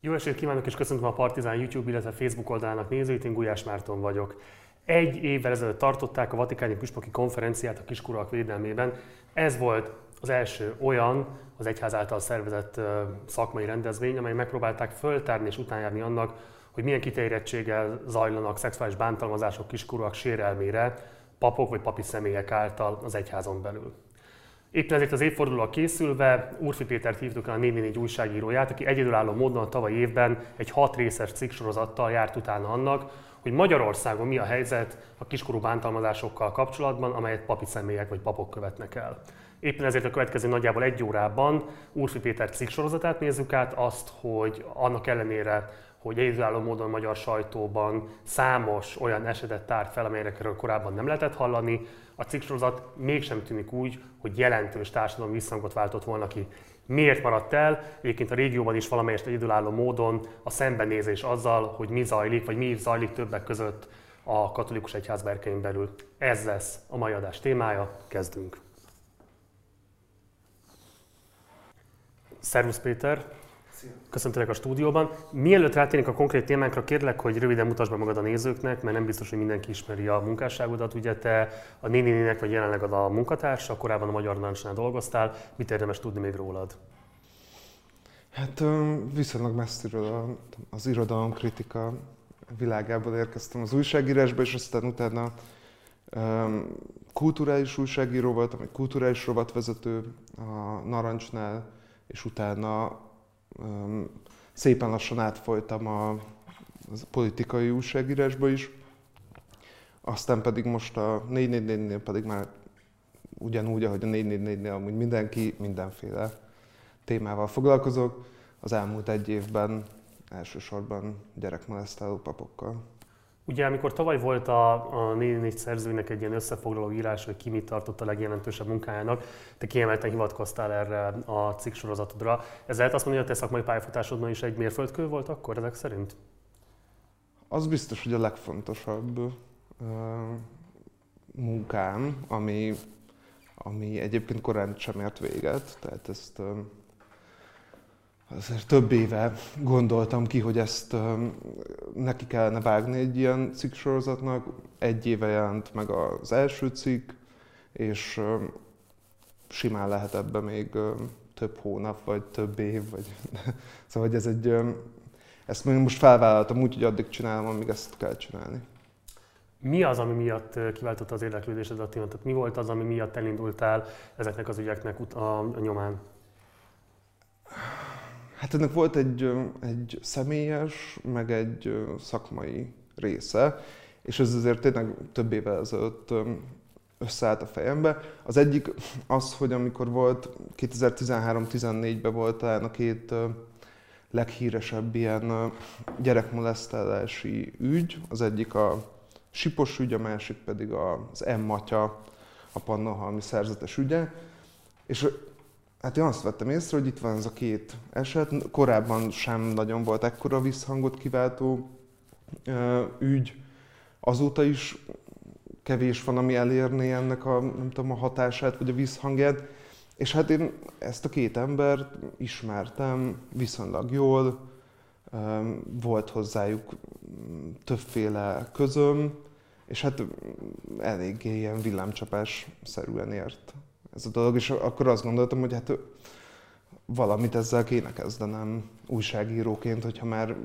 Jó estét kívánok és köszöntöm a Partizán YouTube, illetve Facebook oldalának nézőit, én Gulyás Márton vagyok. Egy évvel ezelőtt tartották a Vatikáni Püspöki konferenciát a kiskorúak védelmében. Ez volt az első olyan az egyház által szervezett szakmai rendezvény, amely megpróbálták föltárni és utánjárni annak, hogy milyen kiterjedtséggel zajlanak szexuális bántalmazások kiskorúak sérelmére papok vagy papi személyek által az egyházon belül. Éppen ezért az évfordulóra készülve Úrfi Pétert hívtuk el a 444 újságíróját, aki egyedülálló módon a tavaly évben egy hat részes cikksorozattal járt utána annak, hogy Magyarországon mi a helyzet a kiskorú bántalmazásokkal kapcsolatban, amelyet papi személyek vagy papok követnek el. Éppen ezért a következő nagyjából egy órában Úrfi Péter cikksorozatát nézzük át, azt, hogy annak ellenére, hogy egyedülálló módon a magyar sajtóban számos olyan esetet tárt fel, amelyekről korábban nem lehetett hallani, a cikksorozat mégsem tűnik úgy, hogy jelentős társadalmi visszhangot váltott volna ki. Miért maradt el? Egyébként a régióban is valamelyest egyedülálló módon a szembenézés azzal, hogy mi zajlik, vagy mi zajlik többek között a katolikus egyház berkein belül. Ez lesz a mai adás témája, kezdünk. Szervusz Péter! Köszöntelek a stúdióban. Mielőtt rátérnénk a konkrét témánkra, kérlek, hogy röviden mutasd be magad a nézőknek, mert nem biztos, hogy mindenki ismeri a munkásságodat. Ugye te a Néninének vagy jelenleg a munkatársa, korábban a Magyar Narancsnál dolgoztál. Mit érdemes tudni még rólad? Hát viszonylag messziről az irodalom kritika világából érkeztem az újságírásba, és aztán utána kulturális újságíró voltam, egy kulturális rovatvezető a Narancsnál, és utána szépen lassan átfolytam a, a politikai újságírásba is. Aztán pedig most a 444-nél pedig már ugyanúgy, ahogy a 444-nél amúgy mindenki mindenféle témával foglalkozok. Az elmúlt egy évben elsősorban gyerekmolesztáló papokkal. Ugye, amikor tavaly volt a, a 4 szerzőnek egy ilyen összefoglaló írás, hogy ki mit tartott a legjelentősebb munkájának, te kiemelten hivatkoztál erre a cikk sorozatodra. Ez lehet azt mondani, hogy a te szakmai pályafutásodban is egy mérföldkő volt akkor ezek szerint? Az biztos, hogy a legfontosabb uh, munkám, ami, ami egyébként korán sem ért véget, tehát ezt uh, azért több éve gondoltam ki, hogy ezt neki kellene vágni egy ilyen cikksorozatnak. Egy éve jelent meg az első cikk, és simán lehet ebbe még több hónap, vagy több év, vagy szóval ez egy, ezt még most felvállaltam úgy, hogy addig csinálom, amíg ezt kell csinálni. Mi az, ami miatt kiváltotta az érdeklődésed a témát? Mi volt az, ami miatt elindultál ezeknek az ügyeknek a nyomán? Hát ennek volt egy, egy személyes, meg egy szakmai része, és ez azért tényleg több évvel ezelőtt összeállt a fejembe. Az egyik az, hogy amikor volt 2013-14-ben volt talán a két leghíresebb ilyen gyerekmolesztálási ügy, az egyik a Sipos ügy, a másik pedig az M. Matya, a Pannonhalmi szerzetes ügye. És Hát én azt vettem észre, hogy itt van ez a két eset. Korábban sem nagyon volt ekkora visszhangot kiváltó ö, ügy. Azóta is kevés van, ami elérné ennek a, nem tudom, a hatását, vagy a visszhangját. És hát én ezt a két embert ismertem viszonylag jól, volt hozzájuk többféle közöm, és hát eléggé ilyen villámcsapás-szerűen ért ez a dolog, és akkor azt gondoltam, hogy hát valamit ezzel kéne kezdenem újságíróként, hogyha már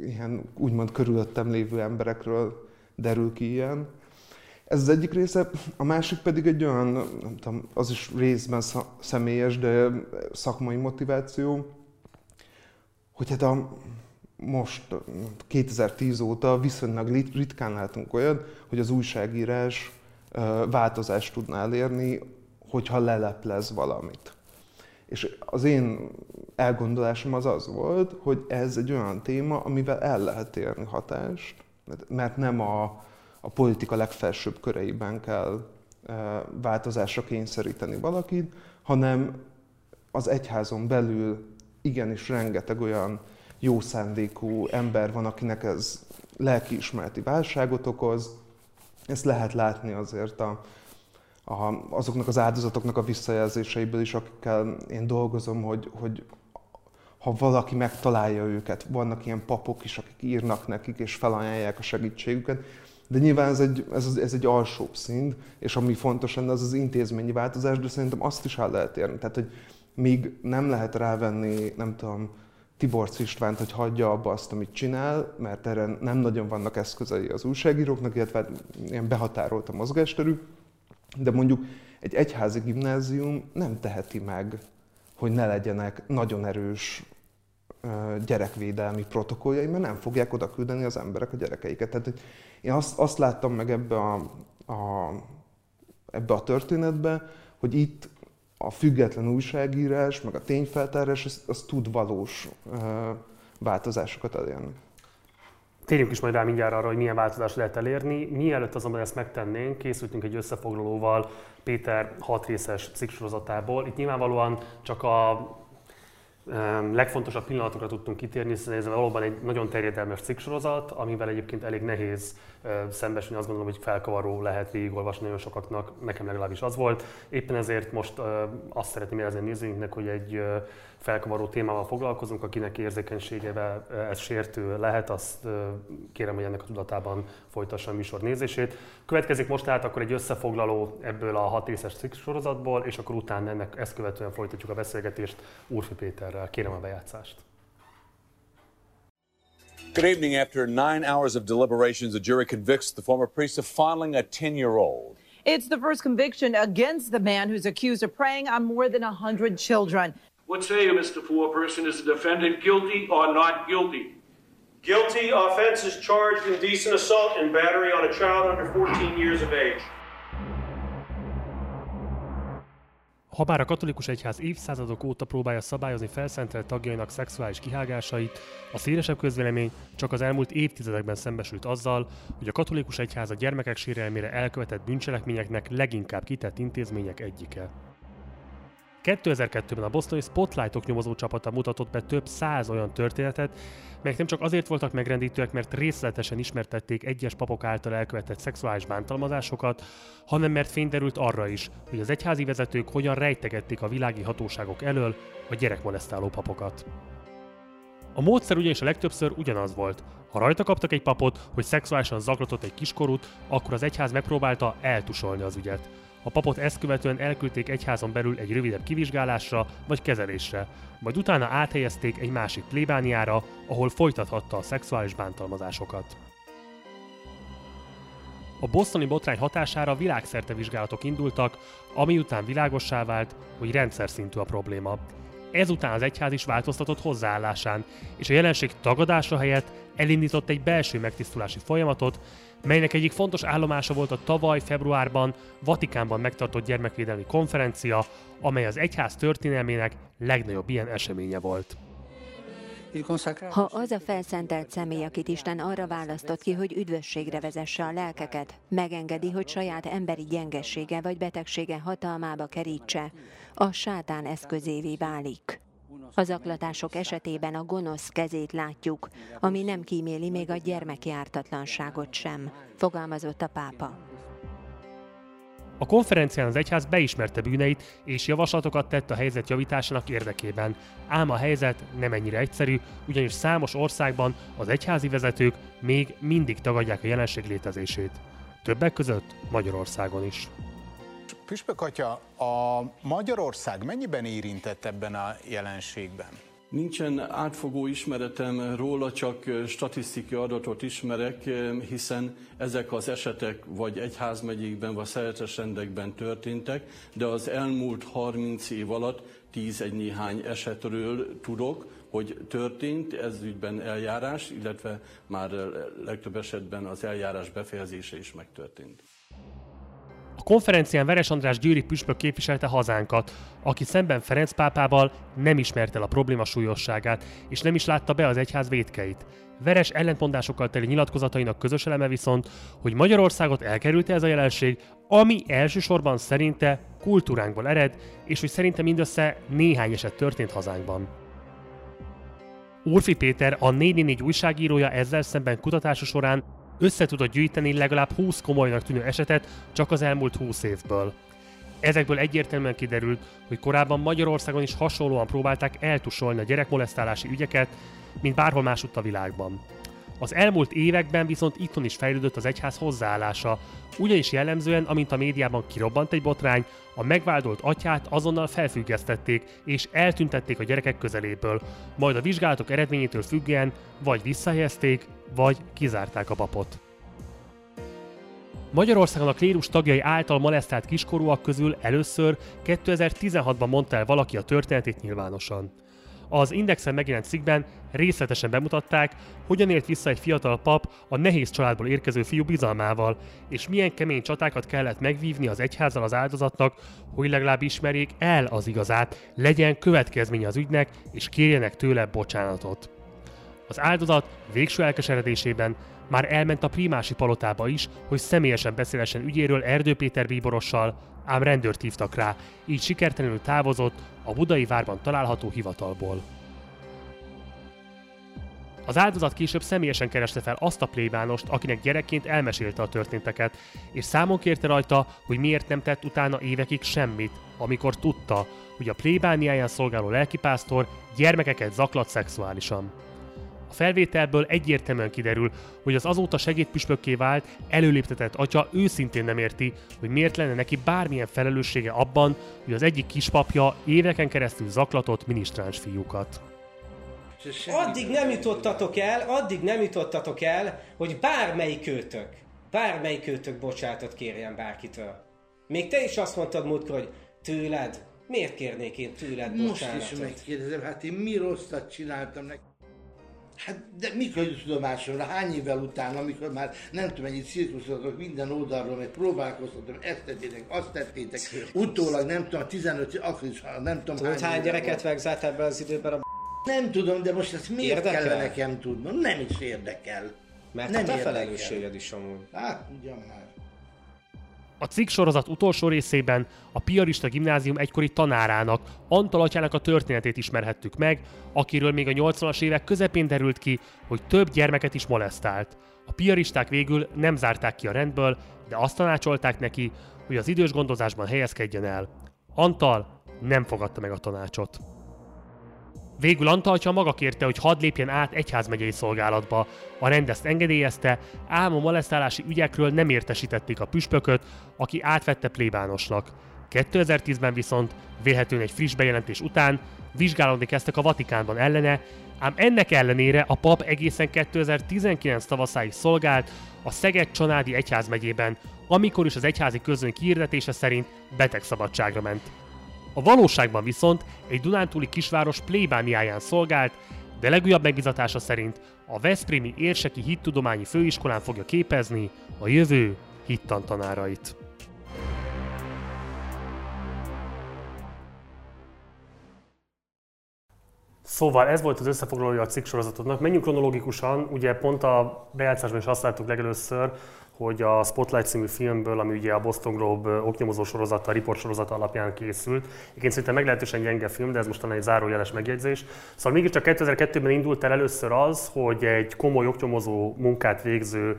ilyen úgymond körülöttem lévő emberekről derül ki ilyen. Ez az egyik része, a másik pedig egy olyan, nem tudom, az is részben személyes, de szakmai motiváció, hogy hát a, most 2010 óta viszonylag ritkán látunk olyan, hogy az újságírás változást tudna elérni hogyha leleplez valamit. És az én elgondolásom az az volt, hogy ez egy olyan téma, amivel el lehet érni hatást, mert nem a, a politika legfelsőbb köreiben kell e, változásra kényszeríteni valakit, hanem az egyházon belül igenis rengeteg olyan jó szándékú ember van, akinek ez lelkiismereti válságot okoz. Ezt lehet látni azért a, a, azoknak az áldozatoknak a visszajelzéseiből is, akikkel én dolgozom, hogy, hogy, ha valaki megtalálja őket. Vannak ilyen papok is, akik írnak nekik, és felajánlják a segítségüket. De nyilván ez egy, ez, ez egy alsóbb szint, és ami fontos lenne, az az intézményi változás, de szerintem azt is el lehet érni. Tehát, hogy még nem lehet rávenni, nem tudom, Tibor Istvánt, hogy hagyja abba azt, amit csinál, mert erre nem nagyon vannak eszközei az újságíróknak, illetve ilyen behatárolt a mozgásterű, de mondjuk egy egyházi gimnázium nem teheti meg, hogy ne legyenek nagyon erős gyerekvédelmi protokolljai, mert nem fogják oda küldeni az emberek a gyerekeiket. Tehát én azt, azt láttam meg ebbe a, a, ebbe a történetbe, hogy itt a független újságírás, meg a tényfeltárás, az, az tud valós változásokat elérni. Térjünk is majd rá mindjárt arra, hogy milyen változást lehet elérni. Mielőtt azonban ezt megtennénk, készültünk egy összefoglalóval Péter hat részes cikksorozatából. Itt nyilvánvalóan csak a legfontosabb pillanatokra tudtunk kitérni, hiszen ez valóban egy nagyon terjedelmes cikksorozat, amivel egyébként elég nehéz szembesülni, azt gondolom, hogy felkavaró lehet végigolvasni nagyon sokaknak, nekem legalábbis az volt. Éppen ezért most azt szeretném jelezni nézőinknek, hogy egy felkavaró témával foglalkozunk, akinek érzékenységevel ez sértő lehet, azt kérem, hogy ennek a tudatában folytassa a műsor nézését. Következik most tehát akkor egy összefoglaló ebből a hat részes cikk sorozatból, és akkor utána ennek ezt követően folytatjuk a beszélgetést Úrfi Péterrel. Kérem a bejátszást. Good evening. After nine hours of deliberations, a jury convicts the former priest of fondling a 10 year old. It's the first conviction against the man who's accused of preying on more than 100 children. What say you, Mr. Foreperson? Is the defendant guilty or not guilty? Guilty. Offense is charged indecent assault and battery on a child under 14 years of age. Habár a katolikus egyház évszázadok óta próbálja szabályozni felszentelt tagjainak szexuális kihágásait, a szélesebb közvélemény csak az elmúlt évtizedekben szembesült azzal, hogy a katolikus egyház a gyermekek sérelmére elkövetett bűncselekményeknek leginkább kitett intézmények egyike. 2002-ben a bosztoni Spotlightok nyomozó csapata mutatott be több száz olyan történetet, melyek nem csak azért voltak megrendítőek, mert részletesen ismertették egyes papok által elkövetett szexuális bántalmazásokat, hanem mert fényderült arra is, hogy az egyházi vezetők hogyan rejtegették a világi hatóságok elől a gyerekmolesztáló papokat. A módszer ugyanis a legtöbbször ugyanaz volt. Ha rajta kaptak egy papot, hogy szexuálisan zaklatott egy kiskorút, akkor az egyház megpróbálta eltusolni az ügyet. A papot ezt követően elküldték egyházon belül egy rövidebb kivizsgálásra vagy kezelésre, majd utána áthelyezték egy másik plébániára, ahol folytathatta a szexuális bántalmazásokat. A bosztoni botrány hatására világszerte vizsgálatok indultak, ami után világossá vált, hogy rendszer szintű a probléma. Ezután az egyház is változtatott hozzáállásán, és a jelenség tagadása helyett elindított egy belső megtisztulási folyamatot, melynek egyik fontos állomása volt a tavaly februárban Vatikánban megtartott gyermekvédelmi konferencia, amely az egyház történelmének legnagyobb ilyen eseménye volt. Ha az a felszentelt személy, akit Isten arra választott ki, hogy üdvösségre vezesse a lelkeket, megengedi, hogy saját emberi gyengessége vagy betegsége hatalmába kerítse, a sátán eszközévé válik. Az aklatások esetében a gonosz kezét látjuk, ami nem kíméli még a gyermeki ártatlanságot sem, fogalmazott a pápa. A konferencián az egyház beismerte bűneit és javaslatokat tett a helyzet javításának érdekében. Ám a helyzet nem ennyire egyszerű, ugyanis számos országban az egyházi vezetők még mindig tagadják a jelenség létezését. Többek között Magyarországon is. Püspök atya, a Magyarország mennyiben érintett ebben a jelenségben? Nincsen átfogó ismeretem róla, csak statisztikai adatot ismerek, hiszen ezek az esetek vagy egyházmegyékben, vagy szeretes rendekben történtek, de az elmúlt 30 év alatt 10 egy néhány esetről tudok, hogy történt ez ügyben eljárás, illetve már legtöbb esetben az eljárás befejezése is megtörtént. A konferencián Veres András győri püspök képviselte hazánkat, aki szemben Ferenc pápával nem ismerte el a probléma súlyosságát, és nem is látta be az egyház védkeit. Veres ellentmondásokkal teli nyilatkozatainak közös eleme viszont, hogy Magyarországot elkerülte ez a jelenség, ami elsősorban szerinte kultúránkból ered, és hogy szerinte mindössze néhány eset történt hazánkban. Úrfi Péter, a 444 újságírója ezzel szemben kutatása során össze tudott gyűjteni legalább 20 komolynak tűnő esetet csak az elmúlt 20 évből. Ezekből egyértelműen kiderült, hogy korábban Magyarországon is hasonlóan próbálták eltusolni a gyerekmolesztálási ügyeket, mint bárhol másutt a világban. Az elmúlt években viszont itthon is fejlődött az egyház hozzáállása, ugyanis jellemzően, amint a médiában kirobbant egy botrány, a megváltolt atyát azonnal felfüggesztették és eltüntették a gyerekek közeléből, majd a vizsgálatok eredményétől függően vagy visszahelyezték, vagy kizárták a papot. Magyarországon a klérus tagjai által molesztált kiskorúak közül először 2016-ban mondta el valaki a történetét nyilvánosan. Az Indexen megjelent cikkben részletesen bemutatták, hogyan ért vissza egy fiatal pap a nehéz családból érkező fiú bizalmával, és milyen kemény csatákat kellett megvívni az egyházzal az áldozatnak, hogy legalább ismerjék el az igazát, legyen következménye az ügynek, és kérjenek tőle bocsánatot. Az áldozat végső elkeseredésében már elment a primási palotába is, hogy személyesen beszélesen ügyéről Erdő Péter bíborossal, ám rendőrt hívtak rá, így sikertelenül távozott a budai várban található hivatalból. Az áldozat később személyesen kereste fel azt a plébánost, akinek gyerekként elmesélte a történteket, és számon kérte rajta, hogy miért nem tett utána évekig semmit, amikor tudta, hogy a plébániáján szolgáló lelkipásztor gyermekeket zaklat szexuálisan. A felvételből egyértelműen kiderül, hogy az azóta segédpüspökké vált, előléptetett atya őszintén nem érti, hogy miért lenne neki bármilyen felelőssége abban, hogy az egyik kispapja éveken keresztül zaklatott minisztráns fiúkat. Addig nem jutottatok el, addig nem jutottatok el, hogy bármelyik őtök, bármelyik őtök bocsátot kérjen bárkitől. Még te is azt mondtad múltkor, hogy tőled, miért kérnék én tőled Most bocsánatot? is megkérdezem, hát én mi rosszat csináltam neki? Hát de mikor jut tudomásomra? Hány évvel után, amikor már nem tudom mennyi cirkuszotok minden oldalról, meg próbálkoztatom, ezt tettétek, azt tettétek, utólag nem tudom, 15, akkor is, nem tudom Tudod, hány gyereket vegzett ebben az időben a Nem tudom, de most ezt miért Érdekel? kell nekem tudnom? Nem is érdekel. Mert nem a te felelősséged is amúgy. Hát, ugyan már. A cikk sorozat utolsó részében a Piarista Gimnázium egykori tanárának, Antal atyának a történetét ismerhettük meg, akiről még a 80-as évek közepén derült ki, hogy több gyermeket is molesztált. A piaristák végül nem zárták ki a rendből, de azt tanácsolták neki, hogy az idős gondozásban helyezkedjen el. Antal nem fogadta meg a tanácsot. Végül Antal atya maga kérte, hogy hadd lépjen át egyházmegyei szolgálatba. A rend ezt engedélyezte, ám a molesztálási ügyekről nem értesítették a püspököt, aki átvette plébánosnak. 2010-ben viszont, vélhetően egy friss bejelentés után, vizsgálódni kezdtek a Vatikánban ellene, ám ennek ellenére a pap egészen 2019 tavaszáig szolgált a Szeged-Csanádi egyházmegyében, amikor is az egyházi közön kiirdetése szerint betegszabadságra ment. A valóságban viszont egy Dunántúli kisváros plébániáján szolgált, de legújabb megbizatása szerint a Veszprémi Érseki Hittudományi Főiskolán fogja képezni a jövő hittantanárait. Szóval ez volt az összefoglalója a cikk sorozatodnak. Menjünk kronológikusan, ugye pont a bejátszásban is azt láttuk legelőször, hogy a Spotlight című filmből, ami ugye a Boston Globe oknyomozó sorozata, riport sorozata alapján készült. Egyébként szerintem meglehetősen gyenge film, de ez most egy zárójeles megjegyzés. Szóval mégiscsak 2002-ben indult el először az, hogy egy komoly oknyomozó munkát végző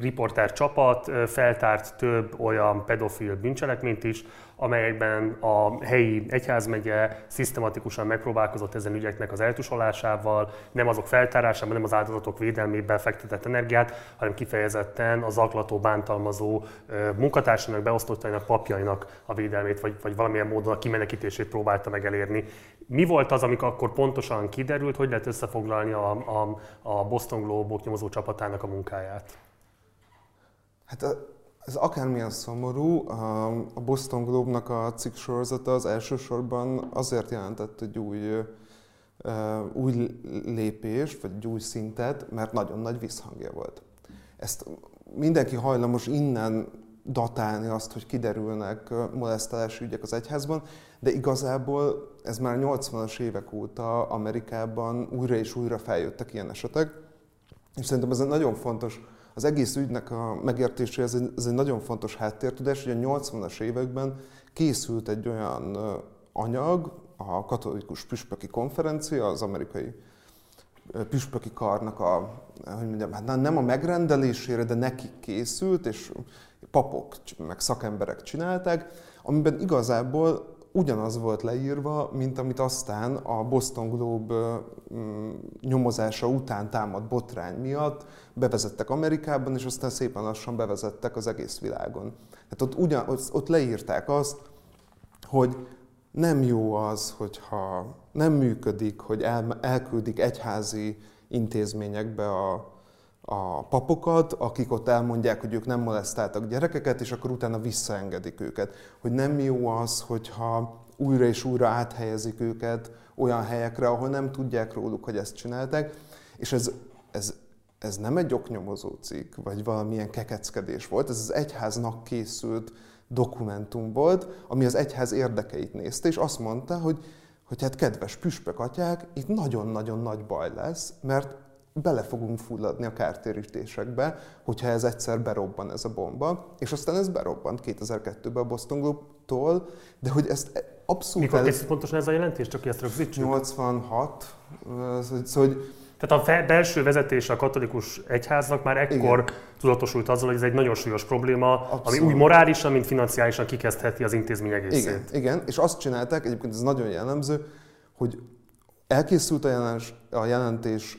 riporter csapat feltárt több olyan pedofil bűncselekményt is, amelyekben a helyi egyházmegye szisztematikusan megpróbálkozott ezen ügyeknek az eltusolásával, nem azok feltárásában, nem az áldozatok védelmében fektetett energiát, hanem kifejezetten a zaklató, bántalmazó munkatársának, beosztottainak, papjainak a védelmét, vagy, vagy valamilyen módon a kimenekítését próbálta meg elérni. Mi volt az, amikor akkor pontosan kiderült, hogy lehet összefoglalni a, a, a Boston Globe oknyomozó csapatának a munkáját? Hát a- ez akármilyen szomorú, a Boston Globe-nak a cikk sorozata az elsősorban azért jelentett egy új, új lépést, vagy egy új szintet, mert nagyon nagy visszhangja volt. Ezt mindenki hajlamos innen datálni azt, hogy kiderülnek molesztálási ügyek az egyházban, de igazából ez már 80-as évek óta Amerikában újra és újra feljöttek ilyen esetek, és szerintem ez egy nagyon fontos, az egész ügynek a megértéséhez ez ez egy nagyon fontos háttértudás, hogy a 80-as években készült egy olyan anyag, a katolikus püspöki konferencia, az amerikai püspöki karnak a, hogy mondjam, hát nem a megrendelésére, de nekik készült, és papok, meg szakemberek csinálták, amiben igazából ugyanaz volt leírva, mint amit aztán a Boston Globe nyomozása után támad botrány miatt bevezettek Amerikában, és aztán szépen lassan bevezettek az egész világon. Tehát ott, ugyan, ott leírták azt, hogy nem jó az, hogyha nem működik, hogy el, elküldik egyházi intézményekbe a, a papokat, akik ott elmondják, hogy ők nem molesztáltak gyerekeket, és akkor utána visszaengedik őket. Hogy nem jó az, hogyha újra és újra áthelyezik őket olyan helyekre, ahol nem tudják róluk, hogy ezt csinálták. És ez, ez, ez nem egy oknyomozó cikk, vagy valamilyen kekeckedés volt, ez az egyháznak készült dokumentum volt, ami az egyház érdekeit nézte, és azt mondta, hogy, hogy hát kedves püspök atyák, itt nagyon-nagyon nagy baj lesz, mert bele fogunk fulladni a kártérítésekbe, hogyha ez egyszer berobban ez a bomba, és aztán ez berobbant 2002-ben a Boston Globe-tól, de hogy ezt abszolút... Mikor készült pontosan ez a jelentés, csak ezt rögzítsük? 86, szóval, hogy tehát a belső vezetése a katolikus egyháznak már ekkor Igen. tudatosult azzal, hogy ez egy nagyon súlyos probléma, Abszolút. ami úgy morálisan, mint financiálisan kikezdheti az intézmény egészét. Igen, Igen, és azt csinálták, egyébként ez nagyon jellemző, hogy elkészült a, jelentés, a jelentés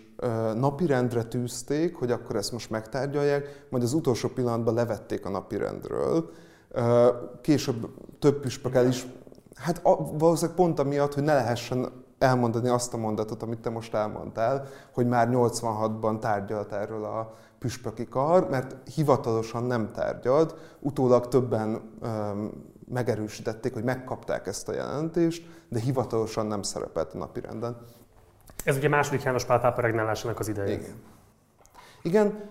napirendre tűzték, hogy akkor ezt most megtárgyalják, majd az utolsó pillanatban levették a napirendről. Később több püspök el is, hát valószínűleg pont amiatt, hogy ne lehessen elmondani azt a mondatot, amit te most elmondtál, hogy már 86-ban tárgyalt erről a püspöki kar, mert hivatalosan nem tárgyalt, utólag többen öm, megerősítették, hogy megkapták ezt a jelentést, de hivatalosan nem szerepelt a napirenden. Ez ugye második János Pál pápa regnálásának az ideje. Igen. Igen,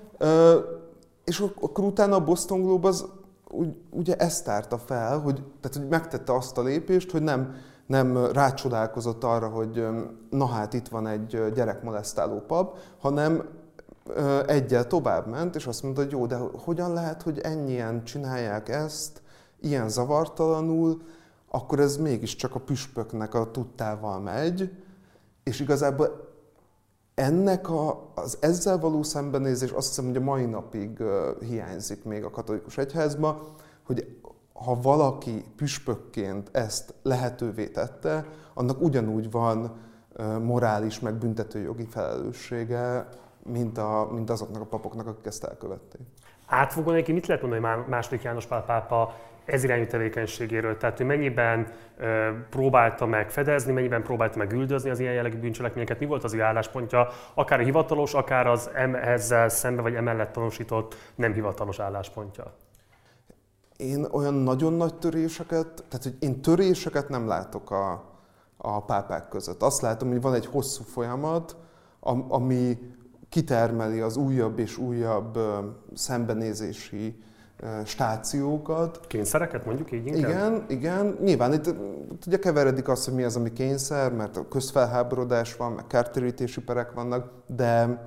és akkor utána a Boston Globe az úgy, ugye ezt tárta fel, hogy, tehát, hogy megtette azt a lépést, hogy nem nem rácsodálkozott arra, hogy na hát itt van egy gyerekmolesztáló pap, hanem egyel tovább ment, és azt mondta, hogy jó, de hogyan lehet, hogy ennyien csinálják ezt, ilyen zavartalanul, akkor ez mégiscsak a püspöknek a tudtával megy, és igazából ennek a, az ezzel való szembenézés azt hiszem, hogy a mai napig hiányzik még a katolikus egyházba, hogy ha valaki püspökként ezt lehetővé tette, annak ugyanúgy van morális, meg büntetőjogi felelőssége, mint, a, mint azoknak a papoknak, akik ezt elkövették. Átfogó neki mit lehet mondani második János Pál pápa ez irányú tevékenységéről? Tehát, hogy mennyiben ö, próbálta meg fedezni, mennyiben próbálta meg üldözni az ilyen jellegű bűncselekményeket, mi volt az ő álláspontja, akár a hivatalos, akár az ezzel szembe vagy emellett tanúsított nem hivatalos álláspontja? én olyan nagyon nagy töréseket, tehát hogy én töréseket nem látok a, a pápák között. Azt látom, hogy van egy hosszú folyamat, ami kitermeli az újabb és újabb szembenézési stációkat. Kényszereket mondjuk így inkább? Igen, igen. Nyilván itt, ugye keveredik az, hogy mi az, ami kényszer, mert a közfelháborodás van, meg kártérítési perek vannak, de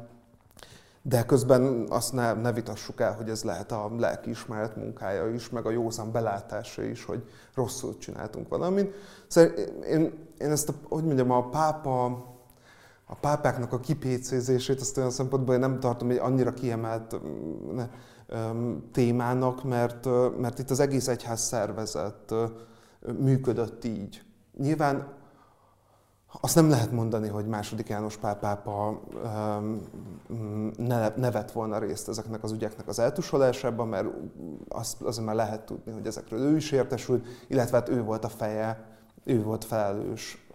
de közben azt ne, ne vitassuk el, hogy ez lehet a lelkiismeret munkája is, meg a józan belátása is, hogy rosszul csináltunk valamit. Szóval én, én ezt, a, hogy mondjam, a pápa, a pápáknak a kipécézését, azt olyan szempontból én nem tartom egy annyira kiemelt témának, mert, mert itt az egész egyház szervezet működött így. Nyilván azt nem lehet mondani, hogy második János Pál pápa ne, volna részt ezeknek az ügyeknek az eltusolásában, mert azt, azért már lehet tudni, hogy ezekről ő is értesült, illetve hát ő volt a feje, ő volt felelős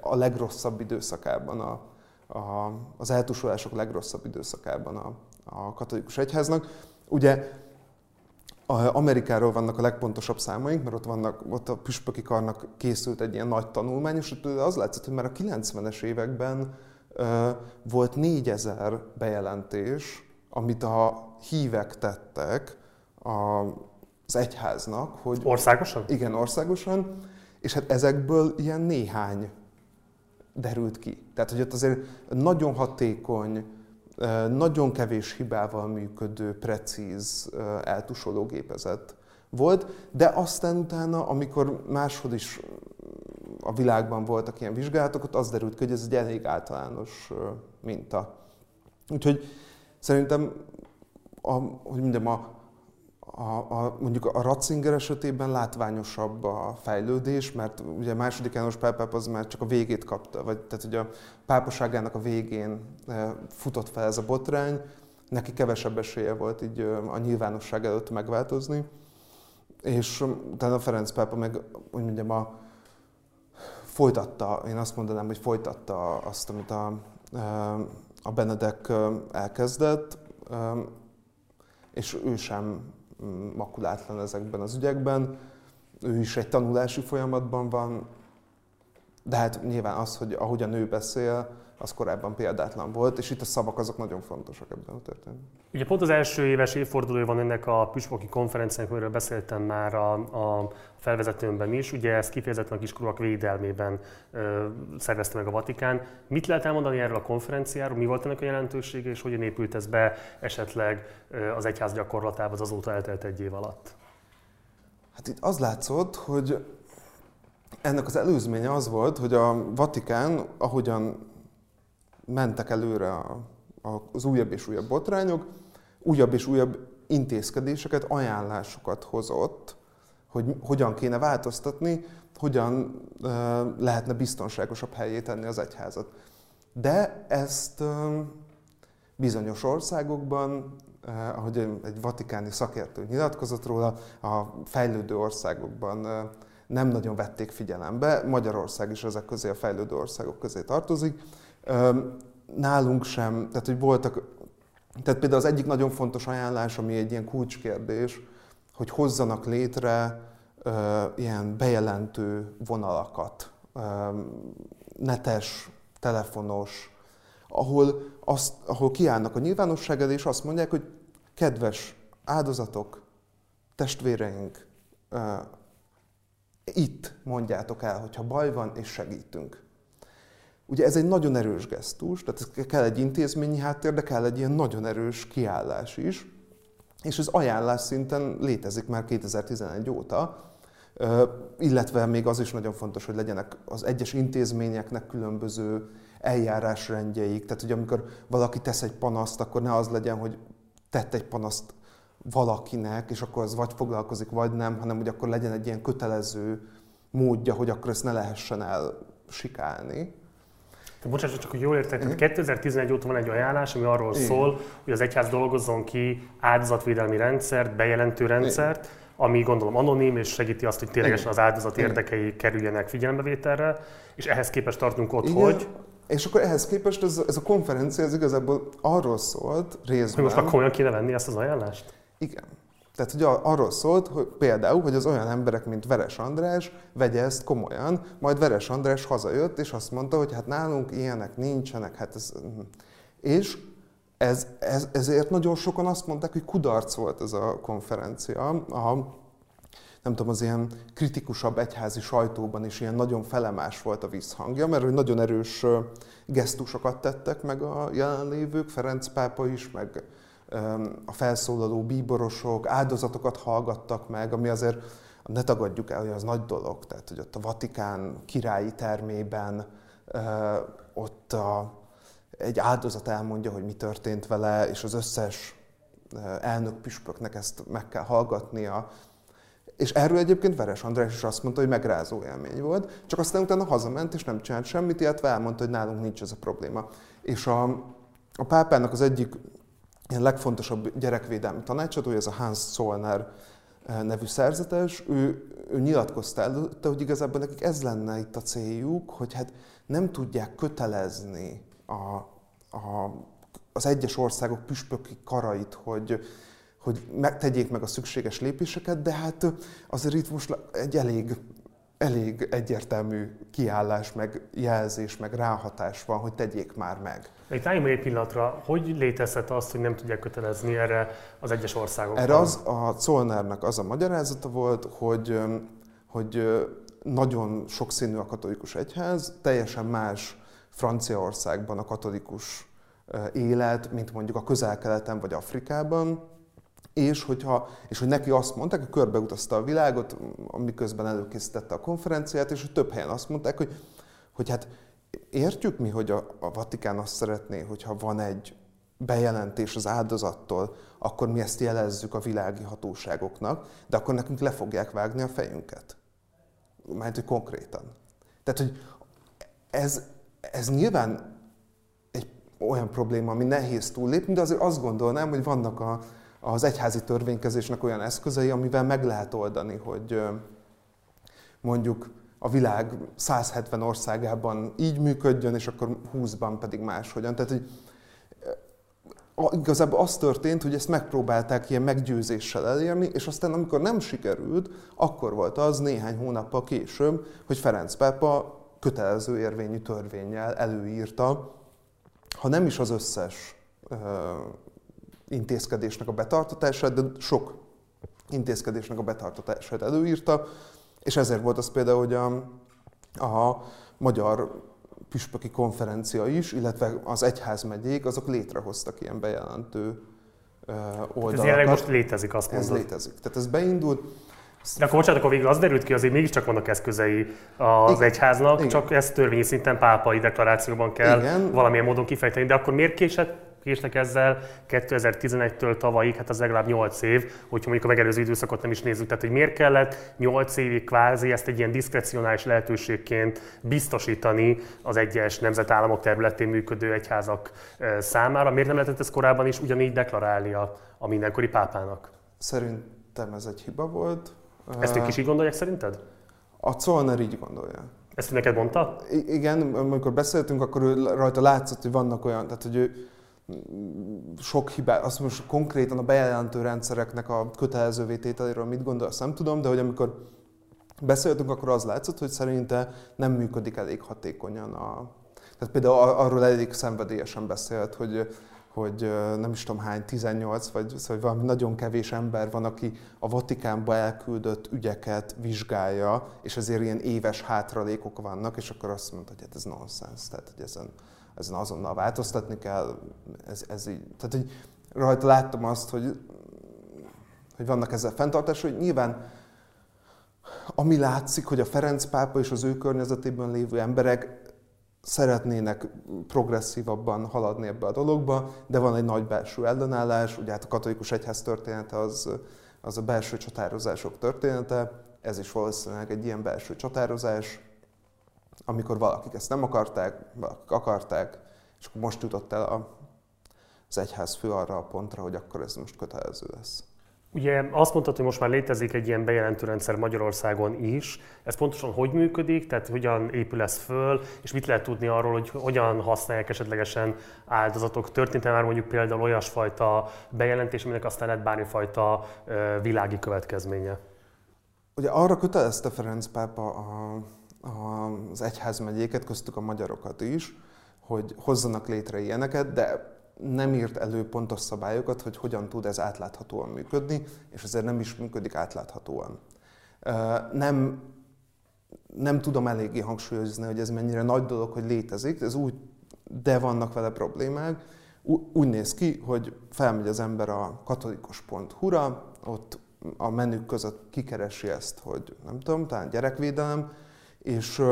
a legrosszabb időszakában, a, a, az eltusolások legrosszabb időszakában a, a katolikus egyháznak. Ugye Amerikáról vannak a legpontosabb számaink, mert ott, vannak, ott a püspöki karnak készült egy ilyen nagy tanulmány, és ott az látszott, hogy már a 90-es években uh, volt 4000 bejelentés, amit a hívek tettek a, az egyháznak. Hogy, országosan? Igen, országosan, és hát ezekből ilyen néhány derült ki. Tehát, hogy ott azért nagyon hatékony nagyon kevés hibával működő, precíz eltusoló gépezet volt, de aztán utána, amikor máshol is a világban voltak ilyen vizsgálatok, ott az derült ki, hogy ez egy elég általános minta. Úgyhogy szerintem, a, hogy mondjam, a, a, a, mondjuk a Ratzinger esetében látványosabb a fejlődés, mert ugye a második János Pál pápa az már csak a végét kapta, vagy tehát ugye a pápaságának a végén futott fel ez a botrány, neki kevesebb esélye volt így a nyilvánosság előtt megváltozni. És utána Ferenc pápa meg, úgy mondjam, a, folytatta, én azt mondanám, hogy folytatta azt, amit a, a Benedek elkezdett, és ő sem makulátlan ezekben az ügyekben. Ő is egy tanulási folyamatban van, de hát nyilván az, hogy ahogy a nő beszél, az korábban példátlan volt, és itt a szavak azok nagyon fontosak ebben a történetben. Ugye pont az első éves évfordulója van ennek a püspöki konferenciának, amiről beszéltem már a, a felvezetőmben is. Ugye ezt kifejezetten a kiskorúak védelmében ö, szervezte meg a Vatikán. Mit lehet elmondani erről a konferenciáról? Mi volt ennek a jelentősége, és hogyan épült ez be esetleg az egyház gyakorlatába az azóta eltelt egy év alatt? Hát itt az látszott, hogy ennek az előzménye az volt, hogy a Vatikán, ahogyan mentek előre a, az újabb és újabb botrányok, újabb és újabb intézkedéseket, ajánlásokat hozott, hogy hogyan kéne változtatni, hogyan lehetne biztonságosabb helyé tenni az egyházat. De ezt bizonyos országokban, ahogy egy vatikáni szakértő nyilatkozott róla, a fejlődő országokban nem nagyon vették figyelembe. Magyarország is ezek közé a fejlődő országok közé tartozik. Nálunk sem, tehát hogy voltak, tehát például az egyik nagyon fontos ajánlás, ami egy ilyen kulcskérdés, hogy hozzanak létre ilyen bejelentő vonalakat, netes, telefonos, ahol, azt, ahol kiállnak a nyilvánosság elé, és azt mondják, hogy kedves áldozatok, testvéreink, itt mondjátok el, hogyha baj van, és segítünk. Ugye ez egy nagyon erős gesztus, tehát kell egy intézményi háttér, de kell egy ilyen nagyon erős kiállás is, és ez ajánlás szinten létezik már 2011 óta, illetve még az is nagyon fontos, hogy legyenek az egyes intézményeknek különböző eljárásrendjeik. Tehát, hogy amikor valaki tesz egy panaszt, akkor ne az legyen, hogy tett egy panaszt valakinek, és akkor az vagy foglalkozik, vagy nem, hanem hogy akkor legyen egy ilyen kötelező módja, hogy akkor ezt ne lehessen elsikálni. De bocsánat, csak hogy jól értek, tehát 2011 óta van egy ajánlás, ami arról Igen. szól, hogy az egyház dolgozzon ki áldozatvédelmi rendszert, bejelentő rendszert, Igen. ami gondolom anonim, és segíti azt, hogy ténylegesen az áldozat érdekei kerüljenek figyelembevételre, és ehhez képest tartunk ott, Igen. hogy és akkor ehhez képest ez, ez a konferencia ez igazából arról szólt részben... Hogy most akkor komolyan kéne venni ezt az ajánlást? Igen. Tehát hogy arról szólt, hogy például, hogy az olyan emberek, mint Veres András vegye ezt komolyan, majd Veres András hazajött, és azt mondta, hogy hát nálunk ilyenek nincsenek, hát ez... És ez, ez, ezért nagyon sokan azt mondták, hogy kudarc volt ez a konferencia. A, nem tudom, az ilyen kritikusabb egyházi sajtóban is ilyen nagyon felemás volt a visszhangja, mert hogy nagyon erős gesztusokat tettek meg a jelenlévők, Ferenc pápa is, meg a felszólaló bíborosok áldozatokat hallgattak meg, ami azért ne tagadjuk el, hogy az nagy dolog. Tehát, hogy ott a Vatikán királyi termében ott a, egy áldozat elmondja, hogy mi történt vele, és az összes elnök püspöknek ezt meg kell hallgatnia. És erről egyébként Veres András is azt mondta, hogy megrázó élmény volt, csak aztán utána hazament, és nem csinált semmit, illetve elmondta, hogy nálunk nincs ez a probléma. És a, a pápának az egyik ilyen legfontosabb gyerekvédelmi tanácsadója, ez a Hans Zollner eh, nevű szerzetes, ő, ő nyilatkozta előtte, hogy igazából nekik ez lenne itt a céljuk, hogy hát nem tudják kötelezni a, a, az egyes országok püspöki karait, hogy, hogy megtegyék meg a szükséges lépéseket, de hát azért itt most egy elég elég egyértelmű kiállás, meg jelzés, meg ráhatás van, hogy tegyék már meg. Egy álljunk egy pillanatra, hogy létezhet az, hogy nem tudják kötelezni erre az egyes országok? Erre az, a Zollnernek az a magyarázata volt, hogy, hogy nagyon sokszínű a katolikus egyház, teljesen más Franciaországban a katolikus élet, mint mondjuk a közel-keleten vagy Afrikában, és, hogyha, és hogy neki azt mondták, hogy körbeutazta a világot, miközben előkészítette a konferenciát, és hogy több helyen azt mondták, hogy, hogy hát értjük mi, hogy a, a Vatikán azt szeretné, hogyha van egy bejelentés az áldozattól, akkor mi ezt jelezzük a világi hatóságoknak, de akkor nekünk le fogják vágni a fejünket. Mert hogy konkrétan. Tehát, hogy ez, ez nyilván egy olyan probléma, ami nehéz túllépni, de azért azt gondolnám, hogy vannak a, az egyházi törvénykezésnek olyan eszközei, amivel meg lehet oldani, hogy mondjuk a világ 170 országában így működjön, és akkor 20-ban pedig máshogyan. Tehát, hogy igazából az történt, hogy ezt megpróbálták ilyen meggyőzéssel elérni, és aztán amikor nem sikerült, akkor volt az néhány hónappal később, hogy Ferenc pápa kötelező érvényű törvényel előírta, ha nem is az összes uh, intézkedésnek a betartatását, de sok intézkedésnek a betartatását előírta, és ezért volt az például, hogy a, a magyar püspöki konferencia is, illetve az egyházmegyék, azok létrehoztak ilyen bejelentő oldalakat. Ez jelenleg most létezik, azt mondod. Ez létezik. Tehát ez beindult. De akkor bocsánat, akkor végül az derült ki, azért mégiscsak vannak eszközei az Igen. egyháznak, Igen. csak ezt törvényi szinten pápai deklarációban kell Igen. valamilyen módon kifejteni. De akkor miért késett késnek ezzel 2011-től tavalyig, hát az legalább 8 év, hogyha mondjuk a megelőző időszakot nem is nézzük. Tehát, hogy miért kellett 8 évig kvázi ezt egy ilyen diszkrecionális lehetőségként biztosítani az egyes nemzetállamok területén működő egyházak számára? Miért nem lehetett ezt korábban is ugyanígy deklarálni a, a mindenkori pápának? Szerintem ez egy hiba volt. Ezt ők is így gondolják szerinted? A Zollner így gondolja. Ezt neked mondta? I- igen, amikor beszéltünk, akkor ő rajta látszott, hogy vannak olyan, tehát hogy ő, sok hibát, azt most konkrétan a bejelentő rendszereknek a kötelező vétételéről mit gondolsz, nem tudom, de hogy amikor beszéltünk, akkor az látszott, hogy szerinte nem működik elég hatékonyan a... Tehát például arról elég szenvedélyesen beszélt, hogy, hogy nem is tudom hány, 18 vagy szóval valami nagyon kevés ember van, aki a Vatikánba elküldött ügyeket vizsgálja, és ezért ilyen éves hátralékok vannak, és akkor azt mondta, hogy hát ez nonsens, tehát hogy ezen ezen azonnal változtatni kell. Ez, ez így, tehát, hogy rajta láttam azt, hogy, hogy vannak ezzel fenntartások, hogy nyilván ami látszik, hogy a Ferenc pápa és az ő környezetében lévő emberek szeretnének progresszívabban haladni ebbe a dologba, de van egy nagy belső ellenállás, ugye hát a katolikus egyház története az, az a belső csatározások története, ez is valószínűleg egy ilyen belső csatározás, amikor valakik ezt nem akarták, valakik akarták, és akkor most jutott el a, az egyház fő arra a pontra, hogy akkor ez most kötelező lesz. Ugye azt mondtad, hogy most már létezik egy ilyen bejelentő rendszer Magyarországon is. Ez pontosan hogy működik, tehát hogyan épül ez föl, és mit lehet tudni arról, hogy hogyan használják esetlegesen áldozatok? Történt-e már mondjuk például olyasfajta bejelentés, aminek aztán lett bármifajta világi következménye? Ugye arra kötelezte Ferenc pápa a az egyházmegyéket, köztük a magyarokat is, hogy hozzanak létre ilyeneket, de nem írt elő pontos szabályokat, hogy hogyan tud ez átláthatóan működni, és ezért nem is működik átláthatóan. Nem, nem tudom eléggé hangsúlyozni, hogy ez mennyire nagy dolog, hogy létezik, ez úgy, de vannak vele problémák. Úgy néz ki, hogy felmegy az ember a katolikus.hu-ra, ott a menük között kikeresi ezt, hogy nem tudom, talán gyerekvédelem, és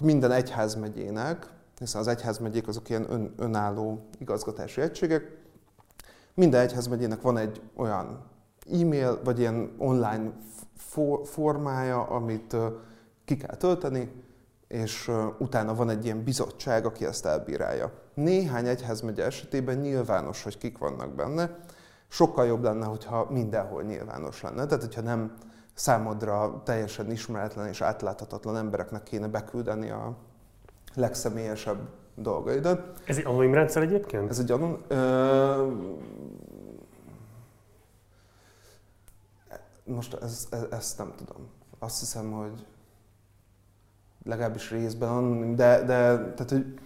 minden egyházmegyének, hiszen az egyházmegyék azok ilyen ön, önálló igazgatási egységek, minden egyházmegyének van egy olyan e-mail, vagy ilyen online formája, amit ki kell tölteni, és utána van egy ilyen bizottság, aki ezt elbírálja. Néhány egyházmegye esetében nyilvános, hogy kik vannak benne. Sokkal jobb lenne, hogyha mindenhol nyilvános lenne. Tehát, hogyha nem számodra teljesen ismeretlen és átláthatatlan embereknek kéne beküldeni a legszemélyesebb dolgaidat. Ez egy anonim rendszer egyébként? Ez egy anonim... Ö... Most ez, ez, ezt nem tudom. Azt hiszem, hogy legalábbis részben anonim, de, de tehát, hogy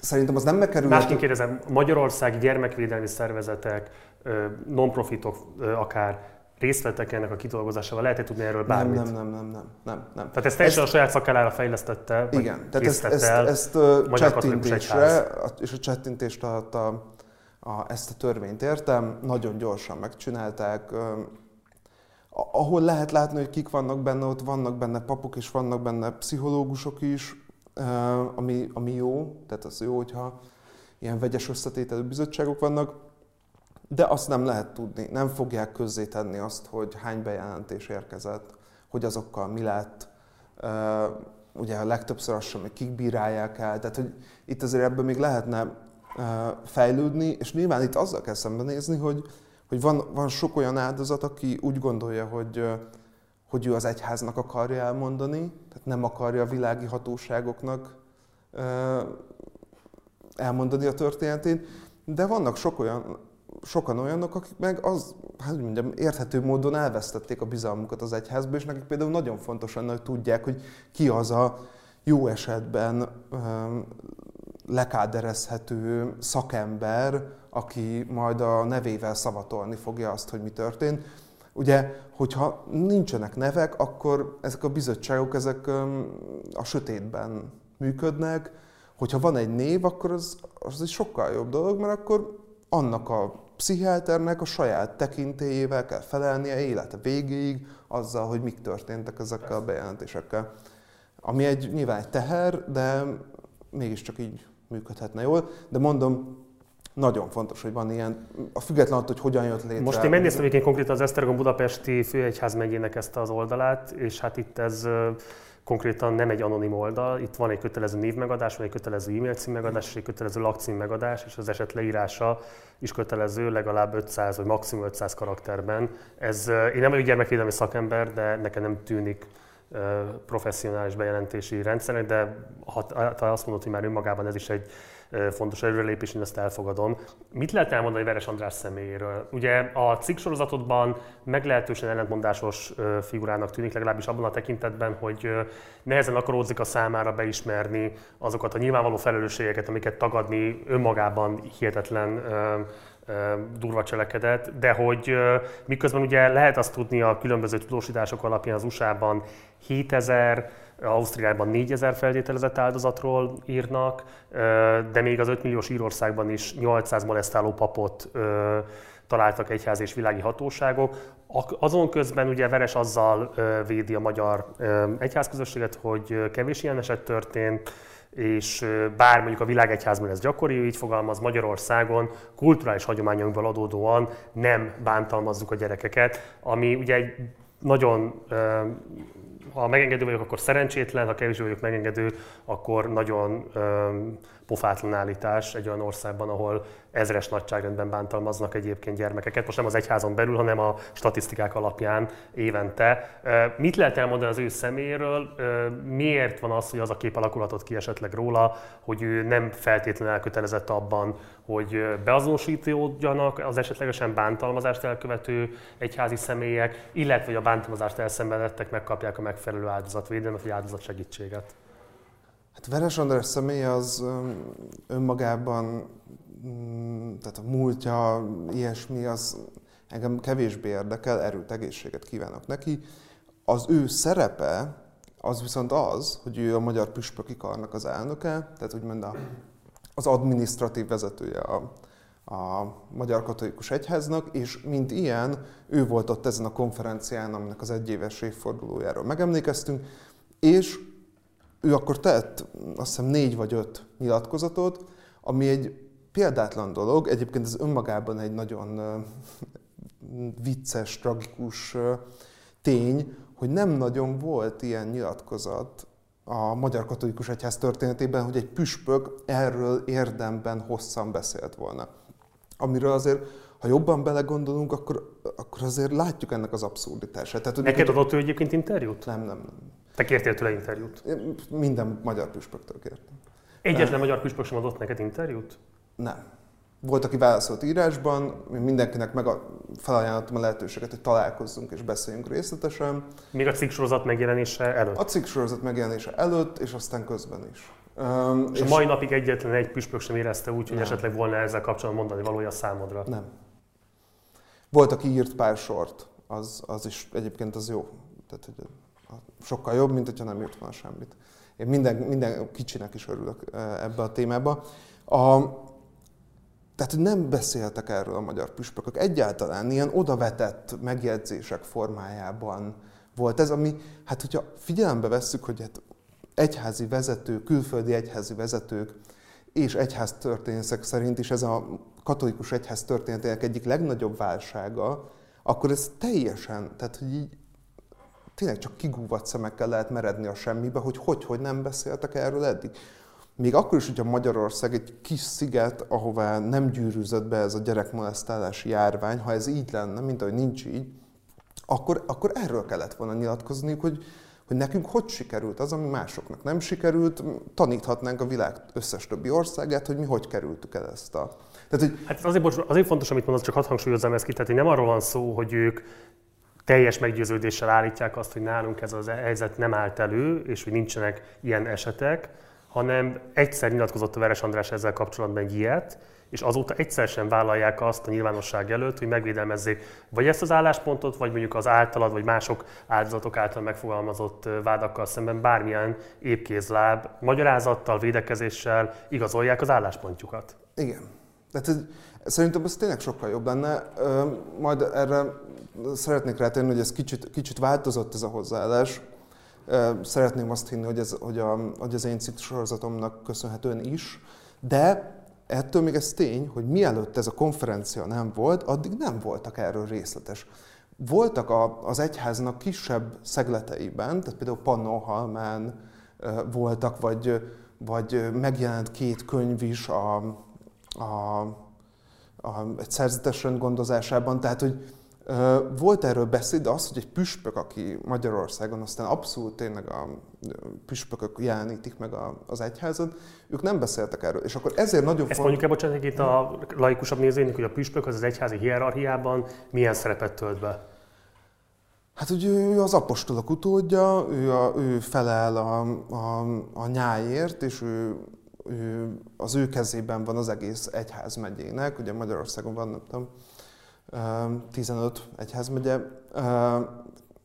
szerintem az nem megkerül... Másként kérdezem, Magyarországi gyermekvédelmi szervezetek, non-profitok akár részt vettek ennek a kidolgozásával? Lehet-e tudni erről bármit? Nem, nem, nem, nem, nem, nem. Tehát ezt teljesen ezt, a saját szakállára fejlesztette? Igen, tehát ezt, ezt, ezt, ezt csettintésre, és a csettintést alatt a, a, ezt a törvényt értem, nagyon gyorsan megcsinálták. Ahol lehet látni, hogy kik vannak benne, ott vannak benne papok és vannak benne pszichológusok is, ami, ami jó, tehát az jó, hogyha ilyen vegyes összetételű bizottságok vannak, de azt nem lehet tudni, nem fogják közzétenni azt, hogy hány bejelentés érkezett, hogy azokkal mi lett, ugye a legtöbbször azt sem, hogy kik bírálják el, tehát hogy itt azért ebben még lehetne fejlődni, és nyilván itt azzal kell szembenézni, hogy, hogy van, van sok olyan áldozat, aki úgy gondolja, hogy, hogy ő az egyháznak akarja elmondani, tehát nem akarja a világi hatóságoknak elmondani a történetét, de vannak sok olyan, sokan olyanok, akik meg az, hát mondjam, érthető módon elvesztették a bizalmukat az egyházba, és nekik például nagyon fontos lenne, hogy tudják, hogy ki az a jó esetben lekáderezhető szakember, aki majd a nevével szavatolni fogja azt, hogy mi történt. Ugye, hogyha nincsenek nevek, akkor ezek a bizottságok ezek a sötétben működnek. Hogyha van egy név, akkor az, az egy sokkal jobb dolog, mert akkor annak a pszichiáternek a saját tekintélyével kell felelnie élete végéig azzal, hogy mik történtek ezekkel a bejelentésekkel. Ami egy, nyilván egy teher, de mégiscsak így működhetne jól. De mondom, nagyon fontos, hogy van ilyen, a független attól, hogy hogyan jött létre. Most én megnéztem én konkrétan az Esztergom Budapesti Főegyház megyének ezt az oldalát, és hát itt ez konkrétan nem egy anonim oldal, itt van egy kötelező névmegadás, van egy kötelező e-mail cím megadás, és egy kötelező lakcím megadás, és az eset leírása is kötelező legalább 500 vagy maximum 500 karakterben. Ez, én nem vagyok gyermekvédelmi szakember, de nekem nem tűnik professzionális bejelentési rendszernek, de ha, ha azt mondod, hogy már önmagában ez is egy fontos előrelépés, én ezt elfogadom. Mit lehet elmondani Veres András személyéről? Ugye a cikk sorozatodban meglehetősen ellentmondásos figurának tűnik, legalábbis abban a tekintetben, hogy nehezen akaródzik a számára beismerni azokat a nyilvánvaló felelősségeket, amiket tagadni önmagában hihetetlen durva cselekedet, de hogy miközben ugye lehet azt tudni a különböző tudósítások alapján az USA-ban 7000, Ausztriában 4000 feltételezett áldozatról írnak, de még az 5 milliós Írországban is 800 molesztáló papot találtak egyház és világi hatóságok. Azon közben ugye Veres azzal védi a magyar egyházközösséget, hogy kevés ilyen eset történt, és bár mondjuk a világegyházban ez gyakori, így fogalmaz Magyarországon, kulturális hagyományunkból adódóan nem bántalmazzuk a gyerekeket, ami ugye egy nagyon ha megengedő vagyok, akkor szerencsétlen, ha kevésbé vagyok megengedő, akkor nagyon pofátlan állítás egy olyan országban, ahol ezres nagyságrendben bántalmaznak egyébként gyermekeket. Most nem az egyházon belül, hanem a statisztikák alapján évente. Mit lehet elmondani az ő személyéről? Miért van az, hogy az a kép alakulhatott ki esetleg róla, hogy ő nem feltétlenül elkötelezett abban, hogy beazonosítódjanak az esetlegesen bántalmazást elkövető egyházi személyek, illetve hogy a bántalmazást elszenvedettek megkapják a megfelelő áldozatvédelmet vagy áldozatsegítséget? Hát Veres András személye az önmagában, mm, tehát a múltja, ilyesmi, az engem kevésbé érdekel, erőt, egészséget kívánok neki. Az ő szerepe az viszont az, hogy ő a Magyar Püspöki Karnak az elnöke, tehát úgymond a, az administratív vezetője a, a Magyar Katolikus Egyháznak, és mint ilyen, ő volt ott ezen a konferencián, aminek az egyéves évfordulójáról megemlékeztünk, és ő akkor tett azt hiszem négy vagy öt nyilatkozatot, ami egy példátlan dolog, egyébként ez önmagában egy nagyon vicces, tragikus tény, hogy nem nagyon volt ilyen nyilatkozat a Magyar Katolikus Egyház történetében, hogy egy püspök erről érdemben hosszan beszélt volna. Amiről azért, ha jobban belegondolunk, akkor, akkor azért látjuk ennek az abszurditását. Tehát, Neked adott ő egyébként interjút? Nem, nem, nem. Te kértél tőle interjút? Minden magyar püspöktől kértem. Egyetlen magyar püspök sem adott neked interjút? Nem. Volt, aki válaszolt írásban, mindenkinek meg a, felajánlottam a lehetőséget, hogy találkozzunk és beszéljünk részletesen. Még a cikksorozat megjelenése előtt? A cikksorozat megjelenése előtt, és aztán közben is. Um, és, és a mai napig egyetlen egy püspök sem érezte úgy, hogy nem. esetleg volna ezzel kapcsolatban mondani valója számodra? Nem. Volt, aki írt pár sort, az, az is egyébként az jó. Tehát, hogy sokkal jobb, mint hogyha nem írt volna semmit. Én minden, minden kicsinek is örülök ebbe a témába. A, tehát nem beszéltek erről a magyar püspökök. Egyáltalán ilyen odavetett megjegyzések formájában volt ez, ami, hát hogyha figyelembe vesszük, hogy hát egyházi vezetők, külföldi egyházi vezetők és egyház történészek szerint is ez a katolikus egyház történetének egyik legnagyobb válsága, akkor ez teljesen, tehát hogy így tényleg csak kigúvat szemekkel lehet meredni a semmibe, hogy hogy, hogy nem beszéltek erről eddig. Még akkor is, hogyha Magyarország egy kis sziget, ahová nem gyűrűzött be ez a gyerekmolesztálási járvány, ha ez így lenne, mint ahogy nincs így, akkor, akkor erről kellett volna nyilatkozni, hogy, hogy nekünk hogy sikerült az, ami másoknak nem sikerült, taníthatnánk a világ összes többi országát, hogy mi hogy kerültük el ezt a... Tehát, hogy... Hát azért, bocs, azért fontos, amit mondasz, csak hadd hangsúlyozzam ezt ki, tehát nem arról van szó, hogy ők teljes meggyőződéssel állítják azt, hogy nálunk ez az helyzet nem állt elő, és hogy nincsenek ilyen esetek, hanem egyszer nyilatkozott a Veres András ezzel kapcsolatban egy ilyet, és azóta egyszer sem vállalják azt a nyilvánosság előtt, hogy megvédelmezzék vagy ezt az álláspontot, vagy mondjuk az általad, vagy mások áldozatok által megfogalmazott vádakkal szemben bármilyen épkézláb, magyarázattal, védekezéssel igazolják az álláspontjukat. Igen. Tehát szerintem ez tényleg sokkal jobb lenne. Majd erre szeretnék rátenni, hogy ez kicsit, kicsit változott ez a hozzáállás. Szeretném azt hinni, hogy, ez, hogy, a, hogy az én sorozatomnak köszönhetően is, de ettől még ez tény, hogy mielőtt ez a konferencia nem volt, addig nem voltak erről részletes. Voltak a, az egyháznak kisebb szegleteiben, tehát például Pannonhalmán voltak, vagy, vagy megjelent két könyv is a, a, a, egy szerzetes rendgondozásában, tehát hogy volt erről beszéd, de az, hogy egy püspök, aki Magyarországon aztán abszolút tényleg a püspökök jelenítik meg az egyházat, ők nem beszéltek erről. És akkor ezért nagyon Ezt mondjuk el, bocsánat, itt a laikusabb nézőnek, hogy a püspök az az egyházi hierarchiában milyen szerepet tölt be? Hát, hogy ő az apostolok utódja, ő, a, ő felel a, a, a nyájért, és ő, az ő kezében van az egész egyház megyének. Ugye Magyarországon van, nem tudom, 15 egyházmegye,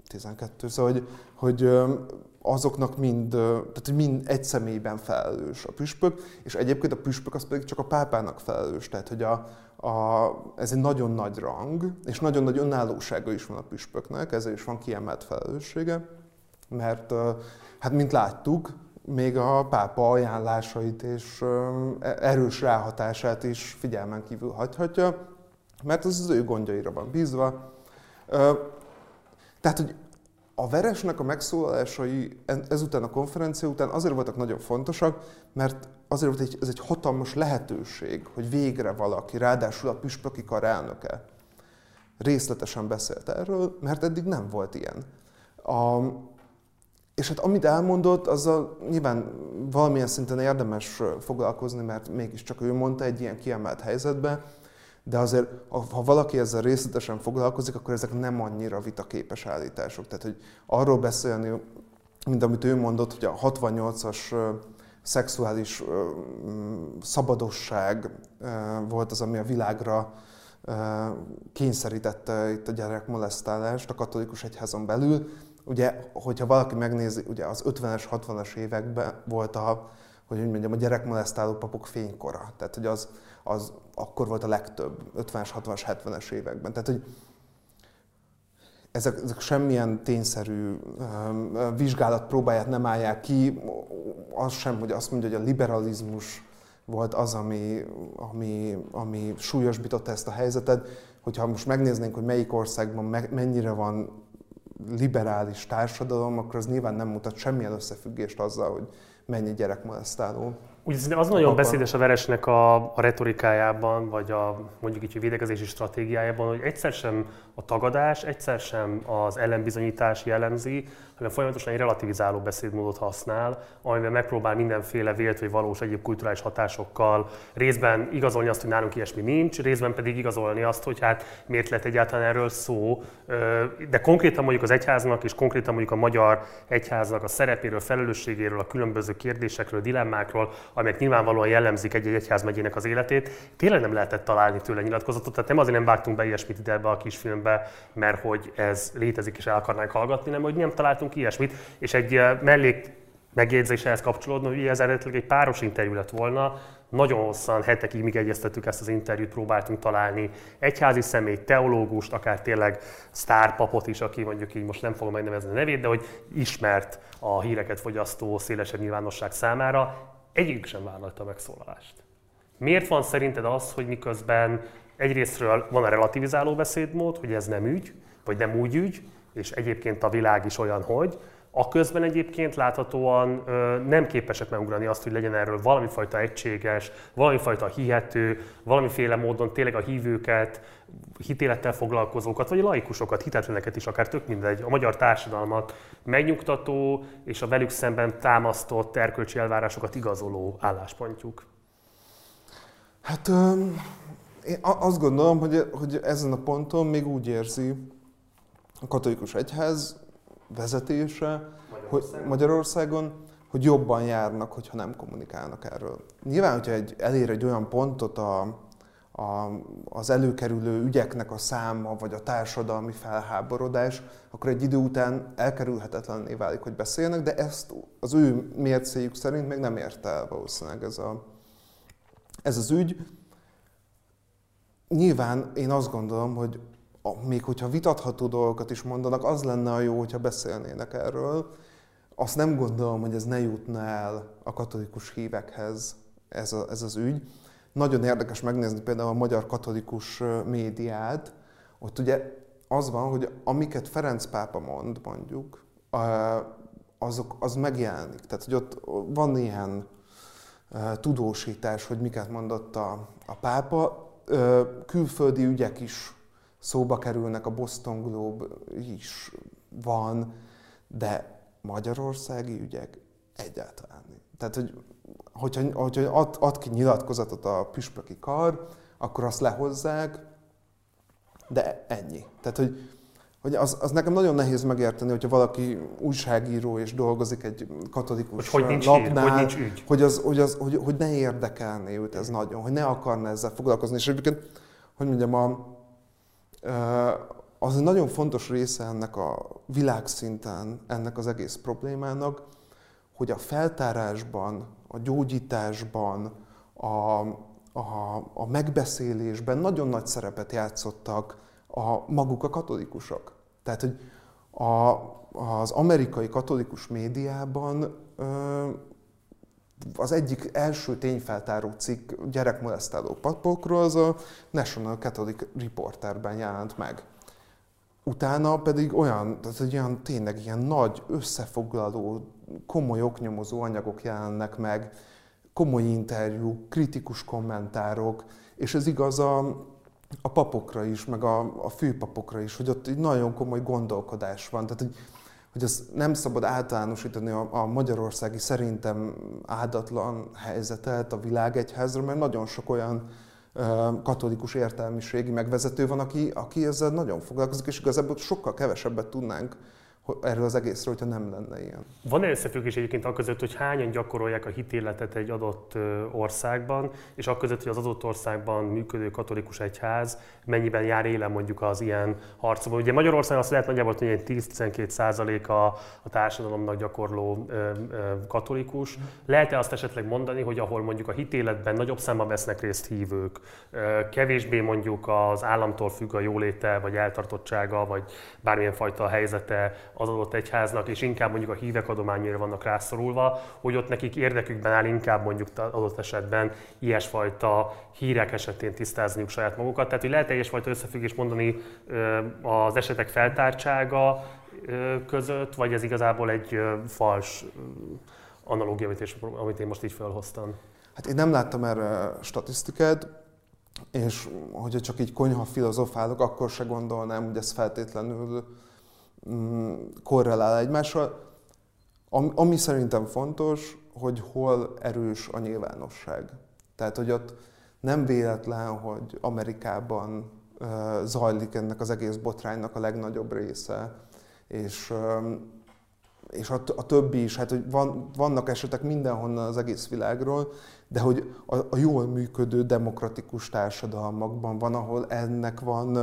12, szóval hogy, hogy azoknak mind, tehát mind egy személyben felelős a püspök, és egyébként a püspök az pedig csak a pápának felelős, tehát hogy a, a, ez egy nagyon nagy rang, és nagyon nagy önállósága is van a püspöknek, ezért is van kiemelt felelőssége, mert hát mint láttuk, még a pápa ajánlásait és erős ráhatását is figyelmen kívül hagyhatja, mert az az ő gondjaira van bízva. Tehát, hogy a Veresnek a megszólalásai ezután a konferencia után azért voltak nagyon fontosak, mert azért volt egy, ez egy hatalmas lehetőség, hogy végre valaki, ráadásul a püspöki kar elnöke részletesen beszélt erről, mert eddig nem volt ilyen. A, és hát amit elmondott, azzal nyilván valamilyen szinten érdemes foglalkozni, mert mégiscsak ő mondta egy ilyen kiemelt helyzetben, de azért, ha valaki ezzel részletesen foglalkozik, akkor ezek nem annyira vitaképes állítások. Tehát, hogy arról beszélni, mint amit ő mondott, hogy a 68-as szexuális szabadosság volt az, ami a világra kényszerítette itt a gyerekmolesztálást a katolikus egyházon belül. Ugye, hogyha valaki megnézi, ugye az 50-es, 60-as években volt a, hogy úgy mondjam, a gyerekmolesztáló papok fénykora. Tehát, hogy az, az akkor volt a legtöbb, 50-es, 60-as, 70-es években. Tehát, hogy ezek, ezek semmilyen tényszerű um, vizsgálat próbáját nem állják ki, az sem, hogy azt mondja, hogy a liberalizmus volt az, ami, ami, ami súlyosbította ezt a helyzetet. Hogyha most megnéznénk, hogy melyik országban mennyire van liberális társadalom, akkor az nyilván nem mutat semmilyen összefüggést azzal, hogy mennyi gyerek molesztáló. Ugye az nagyon beszédes a Veresnek a, a retorikájában, vagy a mondjuk így védekezési stratégiájában, hogy egyszer sem a tagadás, egyszer sem az ellenbizonyítás jellemzi, hanem folyamatosan egy relativizáló beszédmódot használ, amiben megpróbál mindenféle vélt vagy valós egyéb kulturális hatásokkal részben igazolni azt, hogy nálunk ilyesmi nincs, részben pedig igazolni azt, hogy hát miért lett egyáltalán erről szó. De konkrétan mondjuk az egyháznak és konkrétan mondjuk a magyar egyháznak a szerepéről, felelősségéről, a különböző kérdésekről, dilemmákról, amelyek nyilvánvalóan jellemzik egy-egy egyházmegyének az életét, tényleg nem lehetett találni tőle nyilatkozatot. Tehát nem azért nem vágtunk be ilyesmit ide ebbe a kisfilmbe, mert hogy ez létezik és el akarnánk hallgatni, nem hogy nem találtunk ilyesmit. És egy mellék megjegyzésehez kapcsolódni, hogy ez eredetileg egy páros interjú lett volna, nagyon hosszan, hetekig még egyeztettük ezt az interjút, próbáltunk találni egyházi személy, teológust, akár tényleg sztárpapot is, aki mondjuk így most nem fogom megnevezni a nevét, de hogy ismert a híreket fogyasztó szélesebb nyilvánosság számára, egyik sem vállalta megszólalást. Miért van szerinted az, hogy miközben egyrésztről van a relativizáló beszédmód, hogy ez nem ügy, vagy nem úgy ügy, és egyébként a világ is olyan, hogy, a közben egyébként láthatóan ö, nem képesek megugrani azt, hogy legyen erről valami fajta egységes, valami fajta hihető, valamiféle módon tényleg a hívőket, hitélettel foglalkozókat, vagy laikusokat, hitetleneket is akár tök mindegy, a magyar társadalmat megnyugtató és a velük szemben támasztott erkölcsi elvárásokat igazoló álláspontjuk. Hát én azt gondolom, hogy, hogy ezen a ponton még úgy érzi a katolikus egyház vezetése Magyarországon, hogy, Magyarországon hogy jobban járnak, hogyha nem kommunikálnak erről. Nyilván, hogyha egy, elér egy olyan pontot a, a, az előkerülő ügyeknek a száma, vagy a társadalmi felháborodás, akkor egy idő után elkerülhetetlenné válik, hogy beszélnek, de ezt az ő mércéjük szerint még nem érte el valószínűleg ez, a, ez az ügy. Nyilván én azt gondolom, hogy még hogyha vitatható dolgokat is mondanak, az lenne a jó, hogyha beszélnének erről. Azt nem gondolom, hogy ez ne jutna el a katolikus hívekhez ez, a, ez az ügy. Nagyon érdekes megnézni például a magyar katolikus médiát. Ott ugye az van, hogy amiket Ferenc pápa mond, mondjuk, azok, az megjelenik. Tehát, hogy ott van ilyen tudósítás, hogy miket mondott a, a pápa. Külföldi ügyek is szóba kerülnek, a Boston Globe is van, de magyarországi ügyek egyáltalán. Tehát, hogy, hogyha, hogyha ad, ad ki nyilatkozatot a püspöki kar, akkor azt lehozzák, de ennyi. Tehát, hogy, hogy az, az nekem nagyon nehéz megérteni, hogyha valaki újságíró és dolgozik egy katolikus hogy, hogy nincs lapnál, hír, hogy, nincs ügy. Hogy, az, hogy, az, hogy, hogy ne érdekelné őt ez nagyon, hogy ne akarna ezzel foglalkozni. És egyébként, hogy mondjam, a, az egy nagyon fontos része ennek a világszinten, ennek az egész problémának, hogy a feltárásban, a gyógyításban, a, a, a megbeszélésben nagyon nagy szerepet játszottak a maguk a katolikusok. Tehát, hogy a, az amerikai katolikus médiában ö, az egyik első tényfeltáró cikk gyerekmolesztáló papokról az a National Catholic Reporterben jelent meg. Utána pedig olyan, tehát egy olyan tényleg ilyen nagy, összefoglaló, komoly oknyomozó anyagok jelennek meg, komoly interjú, kritikus kommentárok, és ez igaz a, a papokra is, meg a, a főpapokra is, hogy ott egy nagyon komoly gondolkodás van. Tehát, hogy hogy az nem szabad általánosítani a, a magyarországi szerintem áldatlan helyzetet a világegyházra, mert nagyon sok olyan katolikus értelmiségi megvezető van, aki, aki ezzel nagyon foglalkozik, és igazából sokkal kevesebbet tudnánk erről az egészről, hogyha nem lenne ilyen. Van-e összefüggés egyébként a között, hogy hányan gyakorolják a hitéletet egy adott országban, és a között, hogy az adott országban működő katolikus egyház mennyiben jár élen mondjuk az ilyen harcokban. Ugye Magyarországon azt lehet nagyjából, hogy 10-12 százalék a, a társadalomnak gyakorló ö, ö, katolikus. Lehet-e azt esetleg mondani, hogy ahol mondjuk a hitéletben nagyobb számban vesznek részt hívők, ö, kevésbé mondjuk az államtól függ a jóléte, vagy eltartottsága, vagy bármilyen fajta helyzete az adott egyháznak, és inkább mondjuk a hívek adományára vannak rászorulva, hogy ott nekik érdekükben áll inkább mondjuk adott esetben ilyesfajta hírek esetén tisztázniuk saját magukat. Tehát, hogy lehet ilyesfajta összefüggés mondani az esetek feltártsága között, vagy ez igazából egy fals analógia, amit én most így felhoztam? Hát én nem láttam erre statisztikát, és hogyha csak így konyha filozofálok, akkor se gondolnám, hogy ez feltétlenül Mm, korrelál egymással. Ami szerintem fontos, hogy hol erős a nyilvánosság. Tehát, hogy ott nem véletlen, hogy Amerikában zajlik ennek az egész botránynak a legnagyobb része, és, és a, többi is, hát hogy van, vannak esetek mindenhonnan az egész világról, de hogy a, a jól működő demokratikus társadalmakban van, ahol ennek van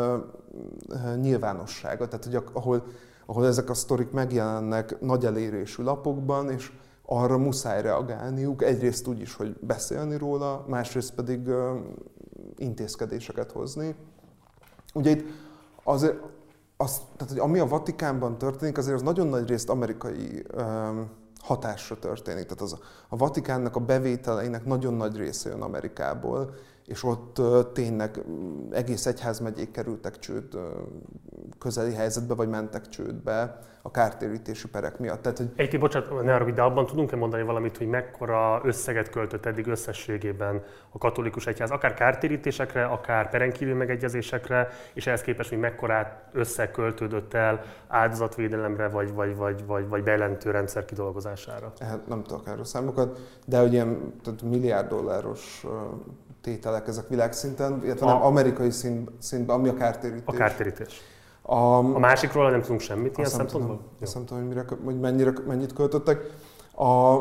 nyilvánossága, tehát hogy ahol ahol ezek a sztorik megjelennek nagy elérésű lapokban, és arra muszáj reagálniuk, egyrészt úgy is, hogy beszélni róla, másrészt pedig intézkedéseket hozni. Ugye itt azért, az, tehát, hogy ami a Vatikánban történik, azért az nagyon nagy részt amerikai um, hatásra történik. Tehát az, a Vatikánnak a bevételeinek nagyon nagy része jön Amerikából, és ott tényleg egész egyházmegyék kerültek csőd közeli helyzetbe, vagy mentek csődbe a kártérítési perek miatt. Tehát, hogy... Egy bocsánat, ne arra, de abban tudunk-e mondani valamit, hogy mekkora összeget költött eddig összességében a katolikus egyház, akár kártérítésekre, akár perenkívül megegyezésekre, és ehhez képest, hogy mekkorát összeköltődött el áldozatvédelemre, vagy, vagy, vagy, vagy, vagy bejelentő rendszer kidolgozására? Hát nem tudok erről számokat, de hogy ilyen tehát milliárd dolláros tételek ezek világszinten, illetve a... nem amerikai szint, szintben, ami a kártérítés. A kártérítés. A, a másikról nem tudunk semmit ilyen szempontból? Azt nem tudom, hogy, mire, hogy mennyire, mennyit költöttek. A,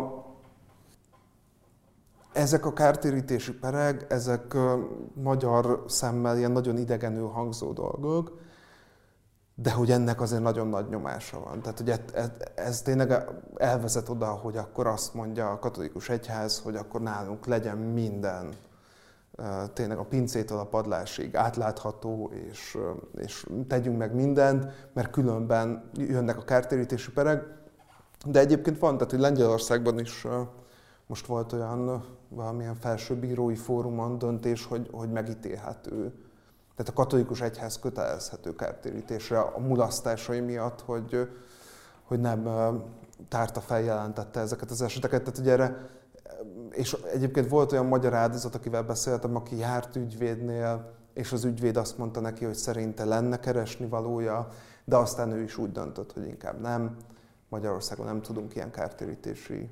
ezek a kártérítési pereg, ezek magyar szemmel ilyen nagyon idegenül hangzó dolgok, de hogy ennek azért nagyon nagy nyomása van. Tehát, hogy ez, ez, ez tényleg elvezet oda, hogy akkor azt mondja a katolikus egyház, hogy akkor nálunk legyen minden tényleg a pincétől a padlásig átlátható, és, és tegyünk meg mindent, mert különben jönnek a kártérítési pereg. De egyébként van, tehát hogy Lengyelországban is most volt olyan valamilyen felső bírói fórumon döntés, hogy, hogy megítélhető. Tehát a katolikus egyház kötelezhető kártérítésre a mulasztásai miatt, hogy, hogy nem tárta feljelentette ezeket az eseteket. Tehát ugye erre és egyébként volt olyan magyar áldozat, akivel beszéltem, aki járt ügyvédnél, és az ügyvéd azt mondta neki, hogy szerinte lenne keresni valója, de aztán ő is úgy döntött, hogy inkább nem. Magyarországon nem tudunk ilyen kártérítési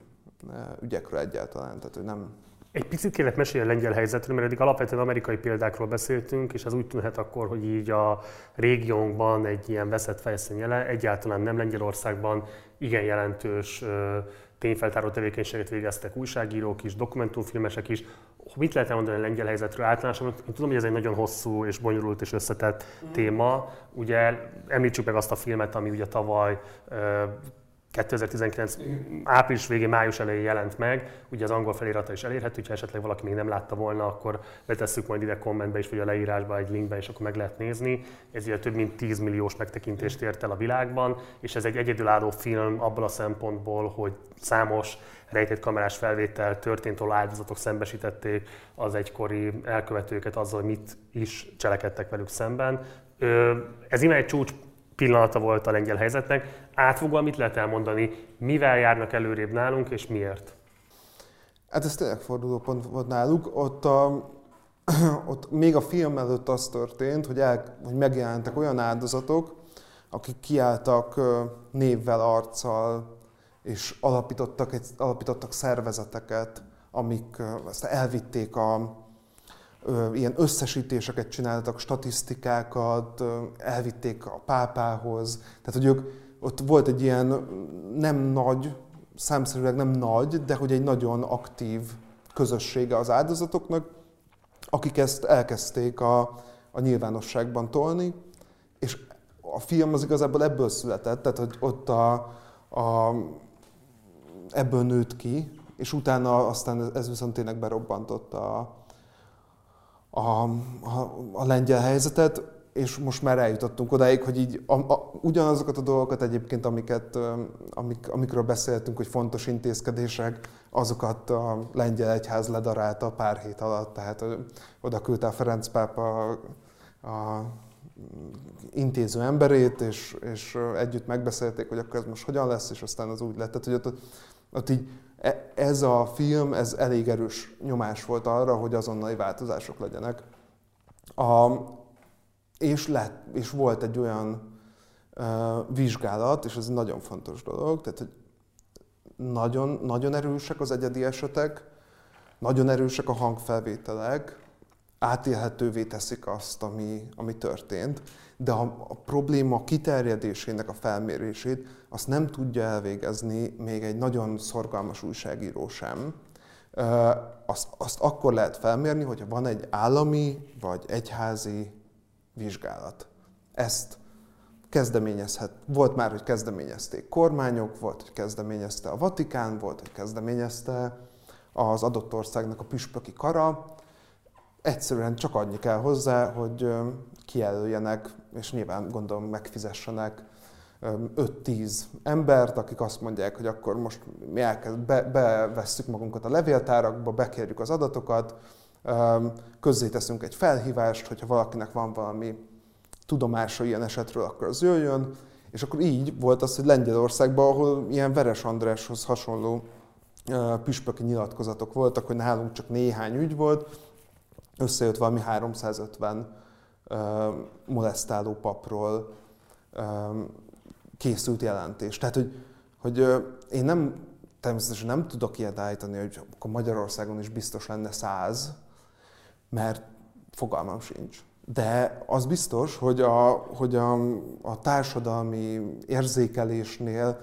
eh, ügyekről egyáltalán, tehát hogy nem, egy picit kellett mesélni a lengyel helyzetről, mert eddig alapvetően amerikai példákról beszéltünk, és az úgy tűnhet akkor, hogy így a régiónkban egy ilyen veszett fejszínyele, egyáltalán nem Lengyelországban igen jelentős tényfeltáró tevékenységet végeztek újságírók is, dokumentumfilmesek is. Mit lehet elmondani a lengyel helyzetről általánosan? Én tudom, hogy ez egy nagyon hosszú és bonyolult és összetett mm. téma. Ugye említsük meg azt a filmet, ami ugye tavaly 2019 április végén, május elején jelent meg, ugye az angol felirata is elérhető, ha esetleg valaki még nem látta volna, akkor betesszük majd ide kommentbe is, vagy a leírásba egy linkbe, és akkor meg lehet nézni. Ez ugye több mint 10 milliós megtekintést ért el a világban, és ez egy egyedülálló film abból a szempontból, hogy számos rejtett kamerás felvétel történt, ahol áldozatok szembesítették az egykori elkövetőket azzal, hogy mit is cselekedtek velük szemben. Ez imád egy csúcs pillanata volt a lengyel helyzetnek. Átfogóan mit lehet elmondani, mivel járnak előrébb nálunk, és miért? Hát ez tényleg fordulópont volt náluk. Ott, a, ott még a film előtt az történt, hogy, el, hogy megjelentek olyan áldozatok, akik kiálltak névvel, arccal, és alapítottak, egy, alapítottak szervezeteket, amik ezt elvitték a, ilyen összesítéseket csináltak, statisztikákat, elvitték a pápához. Tehát, hogy ők, ott volt egy ilyen nem nagy, számszerűleg nem nagy, de hogy egy nagyon aktív közössége az áldozatoknak, akik ezt elkezdték a, a nyilvánosságban tolni, és a film az igazából ebből született, tehát hogy ott a, a, ebből nőtt ki, és utána aztán ez viszont tényleg berobbantotta a, a, a, a lengyel helyzetet, és most már eljutottunk odáig, hogy így a, a, ugyanazokat a dolgokat egyébként, amiket, amik, amikről beszéltünk, hogy fontos intézkedések, azokat a lengyel egyház ledarálta pár hét alatt, tehát oda küldte a Ferenc pápa a, a intéző emberét, és, és együtt megbeszélték, hogy akkor ez most hogyan lesz, és aztán az úgy lett. Tehát, hogy ott, ott így E, ez a film, ez elég erős nyomás volt arra, hogy azonnali változások legyenek. A, és, lett, és volt egy olyan uh, vizsgálat, és ez egy nagyon fontos dolog, tehát hogy nagyon, nagyon erősek az egyedi esetek, nagyon erősek a hangfelvételek, átélhetővé teszik azt, ami, ami történt, de a, a probléma kiterjedésének a felmérését azt nem tudja elvégezni még egy nagyon szorgalmas újságíró sem. Azt, azt akkor lehet felmérni, hogyha van egy állami vagy egyházi vizsgálat. Ezt kezdeményezhet. Volt már, hogy kezdeményezték kormányok, volt, hogy kezdeményezte a Vatikán, volt, hogy kezdeményezte az adott országnak a püspöki kara. Egyszerűen csak annyi kell hozzá, hogy kijelöljenek, és nyilván gondolom megfizessenek 5-10 embert, akik azt mondják, hogy akkor most mi elkezd, be, bevesszük magunkat a levéltárakba, bekérjük az adatokat, közzéteszünk egy felhívást, hogyha valakinek van valami tudomása ilyen esetről, akkor az jöjjön, és akkor így volt az, hogy Lengyelországban, ahol ilyen Veres Andráshoz hasonló püspöki nyilatkozatok voltak, hogy nálunk csak néhány ügy volt, összejött valami 350 molesztáló papról készült jelentés. Tehát, hogy, hogy én nem, természetesen nem tudok ilyet állítani, hogy akkor Magyarországon is biztos lenne száz, mert fogalmam sincs. De az biztos, hogy a, hogy a, a társadalmi érzékelésnél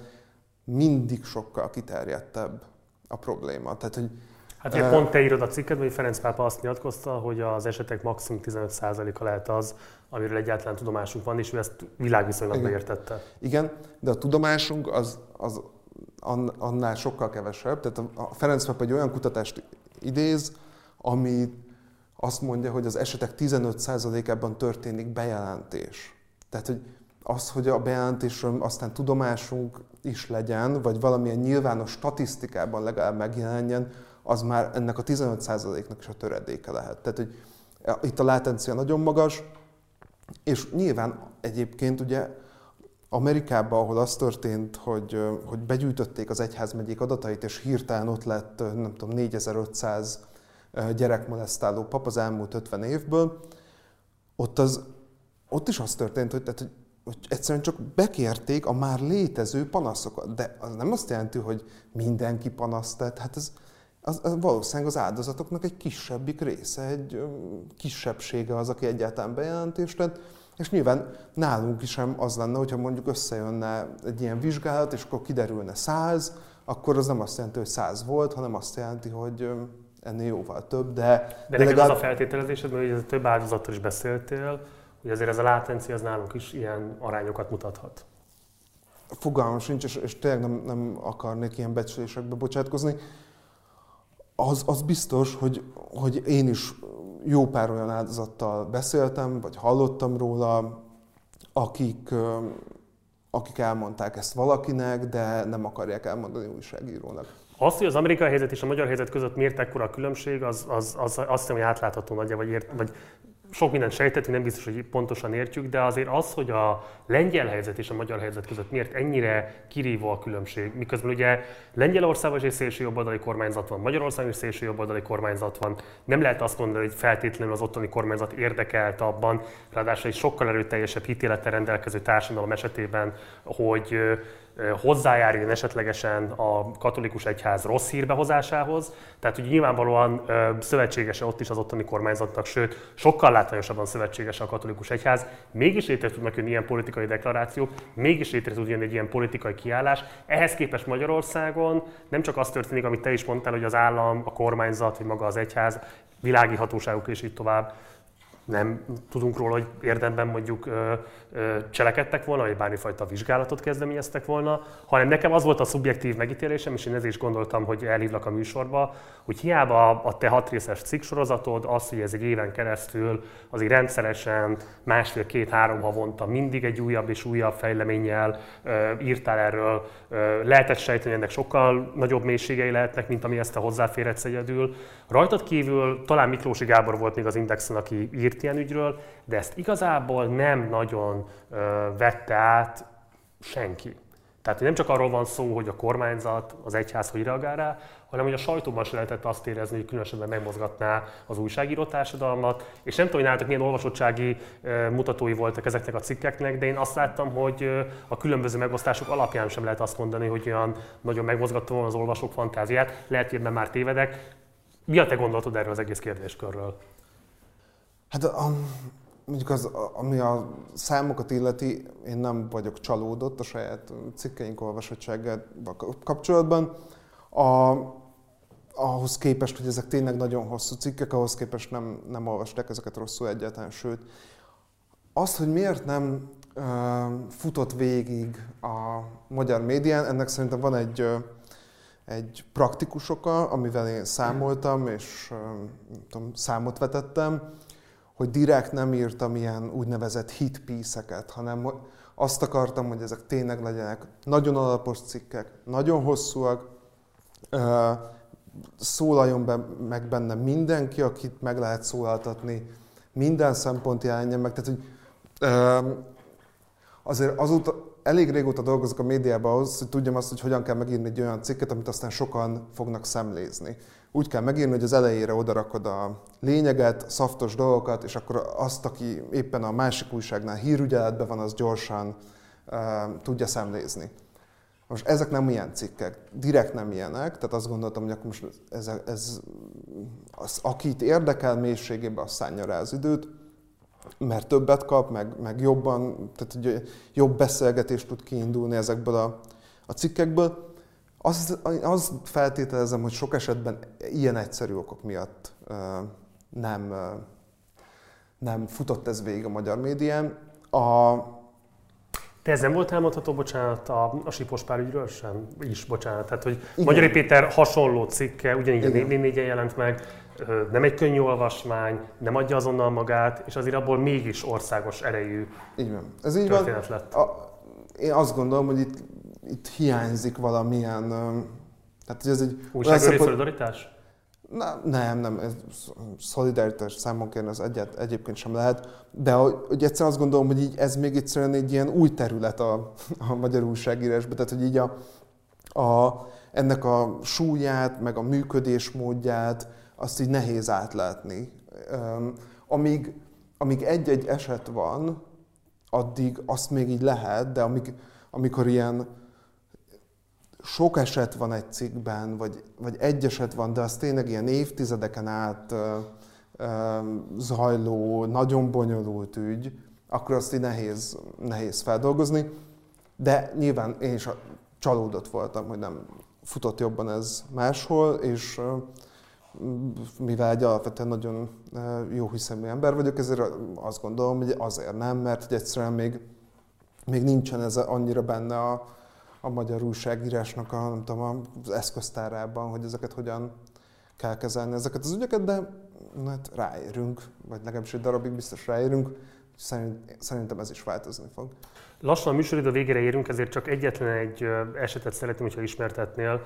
mindig sokkal kiterjedtebb a probléma. Tehát, hogy Hát ugye pont te írod a cikkedben, hogy Ferenc pápa azt nyilatkozta, hogy az esetek maximum 15%-a lehet az, amiről egyáltalán tudomásunk van, és ő ezt világviszonylatban értette. Igen, de a tudomásunk az, az annál sokkal kevesebb. Tehát a Ferenc pápa egy olyan kutatást idéz, ami azt mondja, hogy az esetek 15%-ában történik bejelentés. Tehát, hogy az, hogy a bejelentésről aztán tudomásunk is legyen, vagy valamilyen nyilvános statisztikában legalább megjelenjen, az már ennek a 15%-nak is a töredéke lehet. Tehát, hogy itt a látencia nagyon magas, és nyilván egyébként ugye Amerikában, ahol az történt, hogy, hogy begyűjtötték az egyházmegyék adatait, és hirtelen ott lett, nem tudom, 4500 gyerekmolesztáló pap az elmúlt 50 évből, ott, az, ott is az történt, hogy, tehát, hogy egyszerűen csak bekérték a már létező panaszokat. De az nem azt jelenti, hogy mindenki panaszt tett. Hát ez, az, az valószínűleg az áldozatoknak egy kisebbik része, egy kisebbsége az, aki egyáltalán bejelentést tett, és nyilván nálunk is sem az lenne, hogyha mondjuk összejönne egy ilyen vizsgálat, és akkor kiderülne száz, akkor az nem azt jelenti, hogy száz volt, hanem azt jelenti, hogy ennél jóval több, de... De, de neked legalább... az a feltételezésed, mert ugye több áldozattal is beszéltél, hogy azért ez a látencia az nálunk is ilyen arányokat mutathat. Fogalmam sincs, és, és tényleg nem, nem akarnék ilyen becslésekbe bocsátkozni az, az biztos, hogy, hogy én is jó pár olyan áldozattal beszéltem, vagy hallottam róla, akik, akik elmondták ezt valakinek, de nem akarják elmondani újságírónak. Az, hogy az amerikai helyzet és a magyar helyzet között miért ekkora a különbség, az, az, az azt hiszem, hogy átlátható nagyja, vagy, ért, vagy sok mindent sejtettünk, nem biztos, hogy pontosan értjük, de azért az, hogy a lengyel helyzet és a magyar helyzet között miért ennyire kirívó a különbség, miközben ugye Lengyelországban is egy szélső jobboldali kormányzat van, Magyarországon is szélső jobboldali kormányzat van, nem lehet azt mondani, hogy feltétlenül az ottani kormányzat érdekelt abban, ráadásul egy sokkal erőteljesebb hitélettel rendelkező társadalom esetében, hogy hozzájáruljon esetlegesen a katolikus egyház rossz hírbehozásához. Tehát, hogy nyilvánvalóan szövetségese ott is az ottani kormányzatnak, sőt, sokkal látványosabban szövetségese a katolikus egyház. Mégis létre tudnak jönni ilyen politikai deklarációk, mégis létre tud jönni egy ilyen politikai kiállás. Ehhez képest Magyarországon nem csak az történik, amit te is mondtál, hogy az állam, a kormányzat, vagy maga az egyház, világi hatóságok és így tovább nem tudunk róla, hogy érdemben mondjuk cselekedtek volna, vagy bármifajta vizsgálatot kezdeményeztek volna, hanem nekem az volt a szubjektív megítélésem, és én ezért is gondoltam, hogy elhívlak a műsorba, hogy hiába a te hat részes cikksorozatod, az, hogy ez egy éven keresztül azért rendszeresen másfél-két-három havonta mindig egy újabb és újabb fejleménnyel írtál erről, lehetett sejteni, ennek sokkal nagyobb mélységei lehetnek, mint ami ezt a hozzáférhetsz egyedül. Rajtad kívül talán Miklósi Gábor volt még az Indexen, aki írt ilyen ügyről, de ezt igazából nem nagyon vette át senki. Tehát nem csak arról van szó, hogy a kormányzat, az egyház hogy reagál rá, hanem hogy a sajtóban se lehetett azt érezni, hogy különösebben megmozgatná az újságíró társadalmat. És nem tudom, hogy nálatok milyen olvasottsági mutatói voltak ezeknek a cikkeknek, de én azt láttam, hogy a különböző megosztások alapján sem lehet azt mondani, hogy olyan nagyon megmozgató az olvasók fantáziát. Lehet, hogy ebben már tévedek. Mi a te gondolatod erről az egész kérdéskörről? Hát a, mondjuk az, ami a számokat illeti, én nem vagyok csalódott a saját cikkeink olvasottságával kapcsolatban. A, ahhoz képest, hogy ezek tényleg nagyon hosszú cikkek, ahhoz képest nem, nem olvasták ezeket rosszul egyáltalán, sőt. Azt, hogy miért nem futott végig a magyar médián. Ennek szerintem van egy, egy praktikus oka, amivel én számoltam, és tudom, számot vetettem, hogy direkt nem írtam ilyen úgynevezett hit piece-eket, hanem azt akartam, hogy ezek tényleg legyenek nagyon alapos cikkek, nagyon hosszúak, szólaljon be, meg benne mindenki, akit meg lehet szólaltatni, minden szempont jelenjen meg. Tehát, hogy azért azóta elég régóta dolgozok a médiában ahhoz, hogy tudjam azt, hogy hogyan kell megírni egy olyan cikket, amit aztán sokan fognak szemlézni. Úgy kell megírni, hogy az elejére odarakod a lényeget, szaftos dolgokat, és akkor azt, aki éppen a másik újságnál hírügyeletben van, az gyorsan uh, tudja szemlézni. Most ezek nem ilyen cikkek, direkt nem ilyenek, tehát azt gondoltam, hogy akkor most ez, ez az, akit érdekel mélységében, az szánja rá az időt, mert többet kap, meg, meg jobban, tehát ugye, jobb beszélgetést tud kiindulni ezekből a, a cikkekből. Az, az feltételezem, hogy sok esetben ilyen egyszerű okok miatt uh, nem, uh, nem futott ez végig a magyar médián. A, de ez nem volt elmondható, bocsánat, a, a Sipos ügyről sem? Is, bocsánat. Tehát, hogy Igen. Magyari Péter hasonló cikke, ugyanígy Igen. a 4 jelent meg, nem egy könnyű olvasmány, nem adja azonnal magát, és azért abból mégis országos erejű így van. Ez így történet van. lett. A, én azt gondolom, hogy itt, itt hiányzik valamilyen... Tehát, hogy ez egy... Újságőri szolidaritás? Na, nem, nem, ez szolidaritás számon kérni az egyet, egyébként sem lehet, de hogy egyszer azt gondolom, hogy így ez még egyszerűen egy ilyen új terület a, a magyar újságírásban, tehát hogy így a, a, ennek a súlyát, meg a működésmódját, azt így nehéz átlátni. Amíg, amíg egy-egy eset van, addig azt még így lehet, de amíg, amikor ilyen sok eset van egy cikkben, vagy, vagy egy eset van, de az tényleg ilyen évtizedeken át ö, ö, zajló, nagyon bonyolult ügy, akkor azt így nehéz, nehéz feldolgozni. De nyilván én is csalódott voltam, hogy nem futott jobban ez máshol, és mivel egy alapvetően nagyon jó hiszemű ember vagyok, ezért azt gondolom, hogy azért nem, mert hogy egyszerűen még, még nincsen ez annyira benne a, a magyar újságírásnak a, nem tudom, az eszköztárában, hogy ezeket hogyan kell kezelni ezeket az ügyeket, de hát ráérünk, vagy legalábbis egy darabig biztos ráérünk, szerint, szerintem ez is változni fog. Lassan a műsoridő végére érünk, ezért csak egyetlen egy esetet szeretném, hogyha ismertetnél.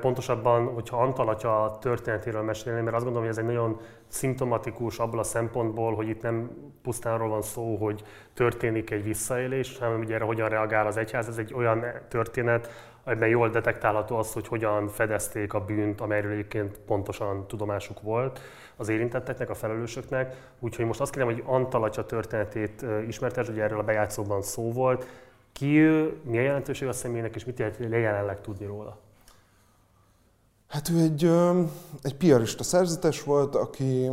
Pontosabban, hogyha Antal atya történetéről mesélni, mert azt gondolom, hogy ez egy nagyon szimptomatikus abból a szempontból, hogy itt nem pusztán arról van szó, hogy történik egy visszaélés, hanem hogy erre hogyan reagál az egyház. Ez egy olyan történet, ebben jól detektálható az, hogy hogyan fedezték a bűnt, amelyről egyébként pontosan tudomásuk volt az érintetteknek, a felelősöknek. Úgyhogy most azt kérem, hogy Antal atya történetét ismertesd, hogy erről a bejátszóban szó volt. Ki ő, mi jelentőség a személynek, és mit jelent jelenleg tudni róla? Hát ő egy, egy piarista szerzetes volt, aki,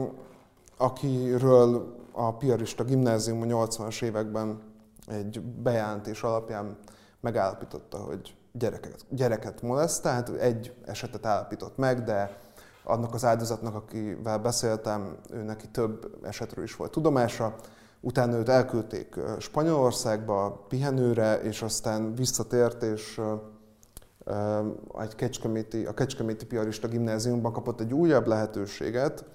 akiről a piarista gimnázium a 80-as években egy bejelentés alapján megállapította, hogy gyereket, gyereket molesztált, egy esetet állapított meg, de annak az áldozatnak, akivel beszéltem, ő neki több esetről is volt tudomása. Utána őt elküldték Spanyolországba pihenőre, és aztán visszatért, és egy kecskeméti, a Kecskeméti Piarista Gimnáziumban kapott egy újabb lehetőséget,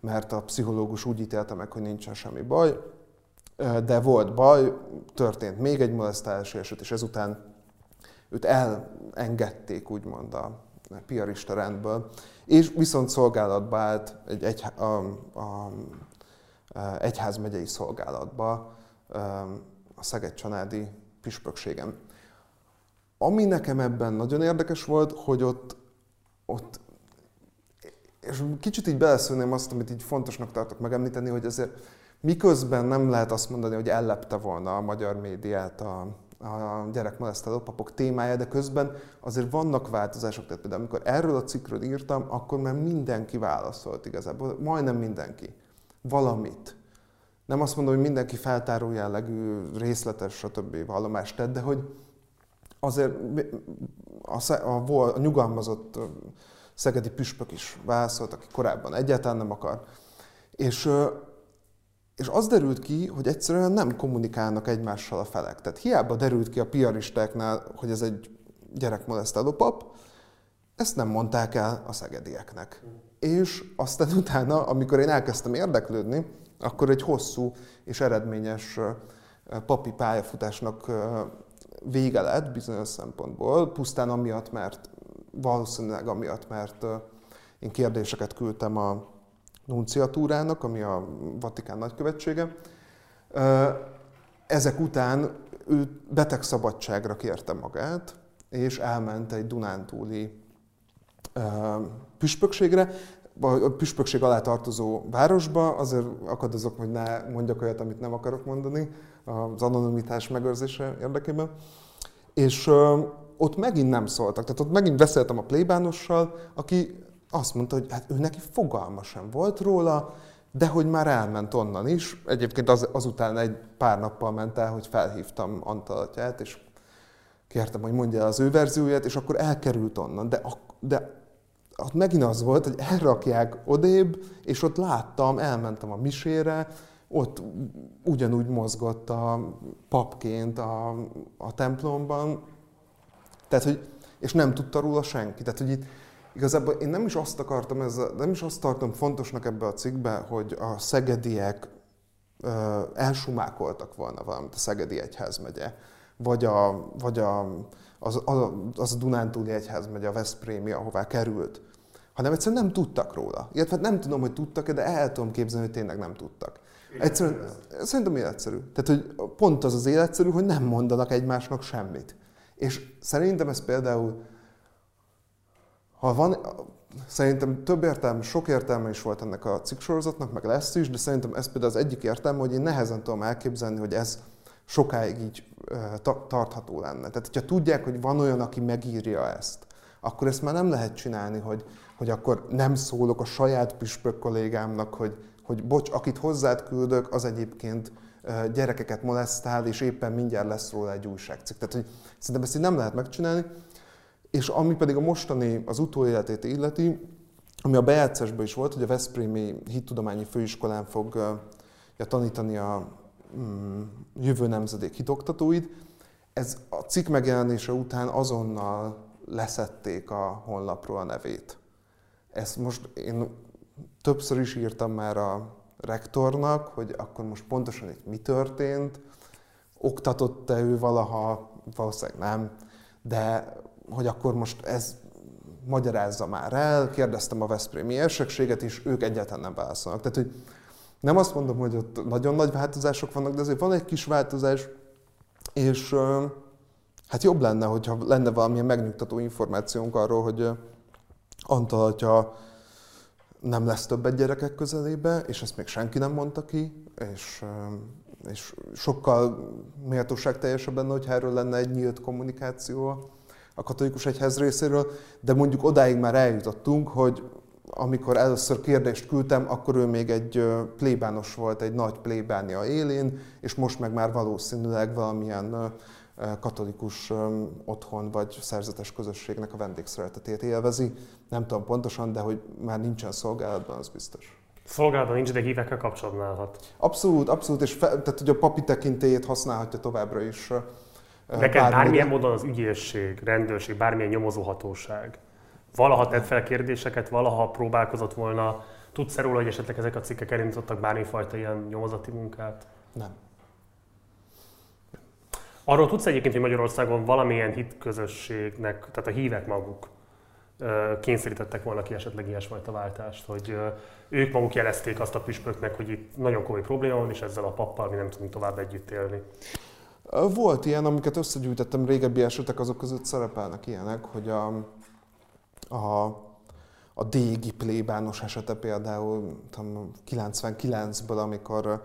mert a pszichológus úgy ítélte meg, hogy nincsen semmi baj, de volt baj, történt még egy molesztálási eset, és ezután őt elengedték, úgymond a piarista rendből, és viszont szolgálatba állt egy, egy a, a, a egyházmegyei szolgálatba a Szeged-Csanádi püspökségem. Ami nekem ebben nagyon érdekes volt, hogy ott, ott és kicsit így beleszólném azt, amit így fontosnak tartok megemlíteni, hogy azért miközben nem lehet azt mondani, hogy ellepte volna a magyar médiát a, a gyerekmolesztáló papok témája, de közben azért vannak változások. Tehát például amikor erről a cikkről írtam, akkor már mindenki válaszolt igazából, majdnem mindenki. Valamit. Nem azt mondom, hogy mindenki feltáró jellegű, részletes, stb. vallomást tett, de hogy azért a, a, a nyugalmazott szegedi püspök is válaszolt, aki korábban egyáltalán nem akar. És És az derült ki, hogy egyszerűen nem kommunikálnak egymással a felek. Tehát hiába derült ki a piaristáknál, hogy ez egy gyerekmolesztáló pap, ezt nem mondták el a szegedieknek. És aztán utána, amikor én elkezdtem érdeklődni, akkor egy hosszú és eredményes papi pályafutásnak vége lett bizonyos szempontból, pusztán amiatt, mert valószínűleg amiatt, mert én kérdéseket küldtem a nunciatúrának, ami a Vatikán nagykövetsége. Ezek után ő betegszabadságra kérte magát, és elment egy Dunántúli püspökségre, a püspökség alá tartozó városba, azért akadozok, hogy ne mondjak olyat, amit nem akarok mondani, az anonimitás megőrzése érdekében. És ott megint nem szóltak. Tehát ott megint beszéltem a plébánossal, aki azt mondta, hogy hát ő neki fogalma sem volt róla, de hogy már elment onnan is. Egyébként az, azután egy pár nappal ment el, hogy felhívtam Antalatját, és kértem, hogy mondja az ő verzióját, és akkor elkerült onnan. De, de ott megint az volt, hogy elrakják odébb, és ott láttam, elmentem a misére, ott ugyanúgy mozgott a papként a, a templomban, tehát, hogy, és nem tudta róla senki. Tehát, hogy itt igazából én nem is azt akartam, ez, nem is azt tartom fontosnak ebbe a cikkbe, hogy a szegediek ö, elsumákoltak volna valamit a Szegedi Egyházmegye, vagy, a, vagy a, az, az, az a Dunántúli Egyházmegye, a Veszprémi, ahová került, hanem egyszerűen nem tudtak róla. Illetve nem tudom, hogy tudtak-e, de el tudom képzelni, hogy tényleg nem tudtak. Egyszerűen, szerintem életszerű. Tehát, hogy pont az az életszerű, hogy nem mondanak egymásnak semmit. És szerintem ez például, ha van, szerintem több értelme, sok értelme is volt ennek a cikksorozatnak, meg lesz is, de szerintem ez például az egyik értelme, hogy én nehezen tudom elképzelni, hogy ez sokáig így tartható lenne. Tehát, hogyha tudják, hogy van olyan, aki megírja ezt, akkor ezt már nem lehet csinálni, hogy, hogy akkor nem szólok a saját püspök kollégámnak, hogy, hogy bocs, akit hozzád küldök, az egyébként gyerekeket molesztál, és éppen mindjárt lesz róla egy újságcikk. Tehát, hogy szerintem ezt így nem lehet megcsinálni. És ami pedig a mostani, az utóéletét illeti, ami a bejátszásban is volt, hogy a Veszprémi Hittudományi Főiskolán fog ja, tanítani a mm, jövő nemzedék hitoktatóid. Ez a cikk megjelenése után azonnal leszették a honlapról a nevét. Ezt most én többször is írtam már a rektornak, hogy akkor most pontosan itt mi történt, oktatott-e ő valaha, valószínűleg nem, de hogy akkor most ez magyarázza már el, kérdeztem a Veszprémi érsekséget is, ők egyáltalán nem válaszolnak. Tehát, hogy nem azt mondom, hogy ott nagyon nagy változások vannak, de azért van egy kis változás, és hát jobb lenne, hogyha lenne valamilyen megnyugtató információnk arról, hogy Antal atya nem lesz többet gyerekek közelébe, és ezt még senki nem mondta ki, és, és sokkal méltóságteljesebb lenne, hogyha erről lenne egy nyílt kommunikáció a katolikus egyház részéről, de mondjuk odáig már eljutottunk, hogy amikor először kérdést küldtem, akkor ő még egy plébános volt, egy nagy plébánia élén, és most meg már valószínűleg valamilyen katolikus otthon vagy szerzetes közösségnek a vendégszeretetét élvezi. Nem tudom pontosan, de hogy már nincsen szolgálatban, az biztos. Szolgálatban nincs, de hívekkel kapcsolatban állhat. Abszolút, abszolút, és fe, tehát hogy a papi tekintélyét használhatja továbbra is. Neked bármilyen módon az ügyészség, rendőrség, bármilyen nyomozóhatóság valaha tett fel kérdéseket, valaha próbálkozott volna, tudsz-e róla, hogy esetleg ezek a cikkek elindítottak bármifajta ilyen nyomozati munkát? Nem. Arról tudsz egyébként, hogy Magyarországon valamilyen hitközösségnek, tehát a hívek maguk kényszerítettek volna ki esetleg ilyesfajta váltást, hogy ők maguk jelezték azt a püspöknek, hogy itt nagyon komoly probléma van, és ezzel a pappal mi nem tudunk tovább együtt élni. Volt ilyen, amiket összegyűjtettem, régebbi esetek, azok között szerepelnek ilyenek, hogy a, a, a Dégi plébános esete például 99-ből, amikor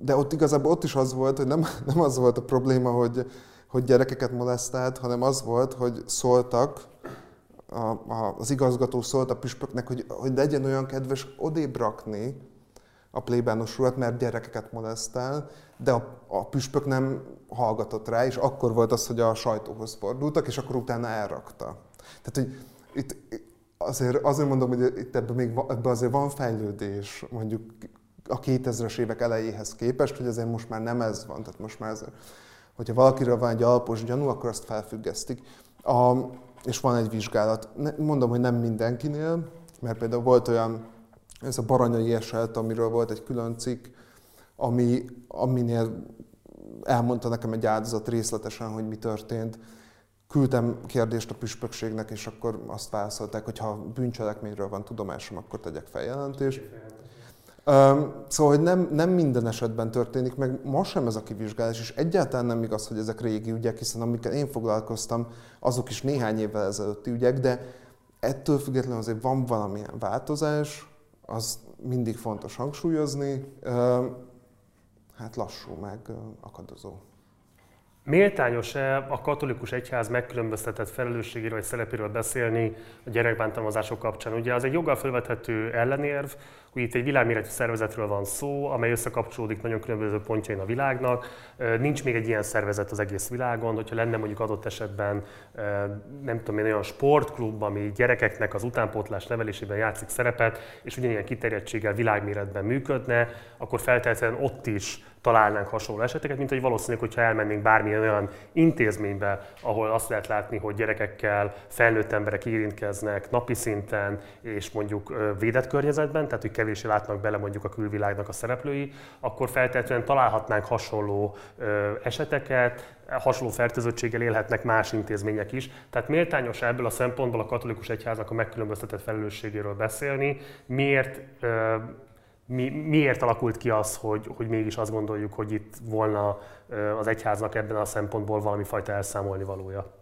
de ott igazából ott is az volt, hogy nem, nem az volt a probléma, hogy, hogy gyerekeket molesztált, hanem az volt, hogy szóltak, a, a, az igazgató szólt a püspöknek, hogy, hogy legyen olyan kedves odébb rakni a plébános ruhat, mert gyerekeket molesztál, de a, a püspök nem hallgatott rá, és akkor volt az, hogy a sajtóhoz fordultak, és akkor utána elrakta. Tehát, hogy itt azért, azért mondom, hogy itt ebben még ebben azért van fejlődés, mondjuk a 2000-es évek elejéhez képest, hogy azért most már nem ez van, tehát most már ez, hogyha valakiről van egy alapos gyanú, akkor azt felfüggesztik. A, és van egy vizsgálat. Mondom, hogy nem mindenkinél, mert például volt olyan, ez a baranyai eset, amiről volt egy külön cikk, ami, aminél elmondta nekem egy áldozat részletesen, hogy mi történt. Küldtem kérdést a püspökségnek, és akkor azt válaszolták, hogy ha bűncselekményről van tudomásom, akkor tegyek feljelentést. Szóval, hogy nem, nem minden esetben történik, meg ma sem ez a kivizsgálás, és egyáltalán nem igaz, hogy ezek régi ügyek, hiszen amikkel én foglalkoztam, azok is néhány évvel ezelőtti ügyek, de ettől függetlenül azért van valamilyen változás, az mindig fontos hangsúlyozni, hát lassú, meg akadozó. Méltányos-e a katolikus egyház megkülönböztetett felelősségéről vagy szerepéről beszélni a gyerekbántalmazások kapcsán? Ugye az egy joggal felvethető ellenérv, itt egy világméretű szervezetről van szó, amely összekapcsolódik nagyon különböző pontjain a világnak. Nincs még egy ilyen szervezet az egész világon, hogyha lenne mondjuk adott esetben, nem tudom én, olyan sportklub, ami gyerekeknek az utánpótlás nevelésében játszik szerepet, és ugyanilyen kiterjedtséggel világméretben működne, akkor feltétlenül ott is találnánk hasonló eseteket, mint hogy valószínűleg, hogyha elmennénk bármilyen olyan intézménybe, ahol azt lehet látni, hogy gyerekekkel felnőtt emberek érintkeznek napi szinten, és mondjuk védett környezetben, tehát hogy kevésbé látnak bele mondjuk a külvilágnak a szereplői, akkor feltétlenül találhatnánk hasonló eseteket, hasonló fertőzöttséggel élhetnek más intézmények is. Tehát méltányos ebből a szempontból a katolikus egyháznak a megkülönböztetett felelősségéről beszélni. Miért mi, miért alakult ki az, hogy, hogy mégis azt gondoljuk, hogy itt volna az egyháznak ebben a szempontból valami fajta elszámolni valója?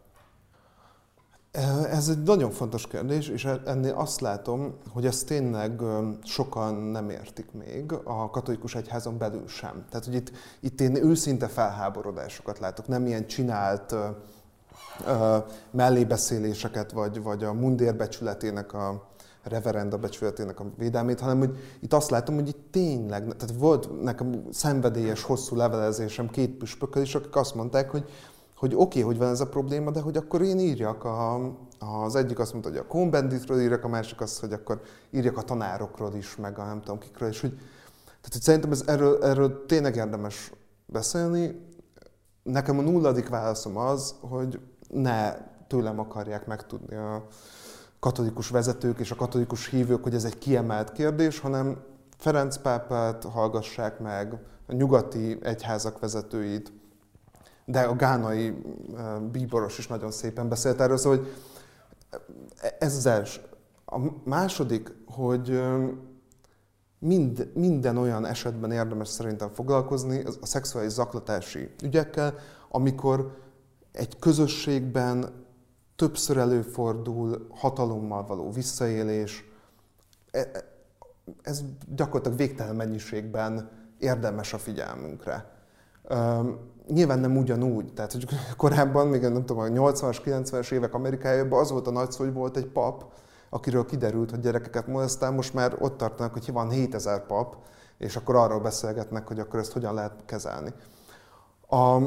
Ez egy nagyon fontos kérdés, és ennél azt látom, hogy ezt tényleg sokan nem értik még, a katolikus egyházon belül sem. Tehát, hogy itt, itt én őszinte felháborodásokat látok, nem ilyen csinált uh, mellébeszéléseket, vagy, vagy a mundérbecsületének a, reverenda becsületének a védelmét, hanem hogy itt azt látom, hogy itt tényleg, tehát volt nekem szenvedélyes, hosszú levelezésem két püspökkel is, akik azt mondták, hogy hogy oké, okay, hogy van ez a probléma, de hogy akkor én írjak, a, az egyik azt mondta, hogy a Cohn-Benditről írjak, a másik azt, hogy akkor írjak a tanárokról is, meg a nem tudom kikről, és hogy, tehát, hogy szerintem ez, erről, erről tényleg érdemes beszélni. Nekem a nulladik válaszom az, hogy ne tőlem akarják megtudni a, katolikus vezetők és a katolikus hívők, hogy ez egy kiemelt kérdés, hanem Ferenc pápát hallgassák meg, a nyugati egyházak vezetőit, de a gánai bíboros is nagyon szépen beszélt erről, szóval hogy ez az első. A második, hogy mind, minden olyan esetben érdemes szerintem foglalkozni a szexuális zaklatási ügyekkel, amikor egy közösségben többször előfordul hatalommal való visszaélés. E, e, ez gyakorlatilag végtelen mennyiségben érdemes a figyelmünkre. Nyilván nem ugyanúgy, tehát hogy korábban, még nem tudom, a 80-as, 90-es évek Amerikájában az volt a nagy szó, hogy volt egy pap, akiről kiderült, hogy gyerekeket molesztál, most már ott tartanak, hogy van 7000 pap, és akkor arról beszélgetnek, hogy akkor ezt hogyan lehet kezelni. A,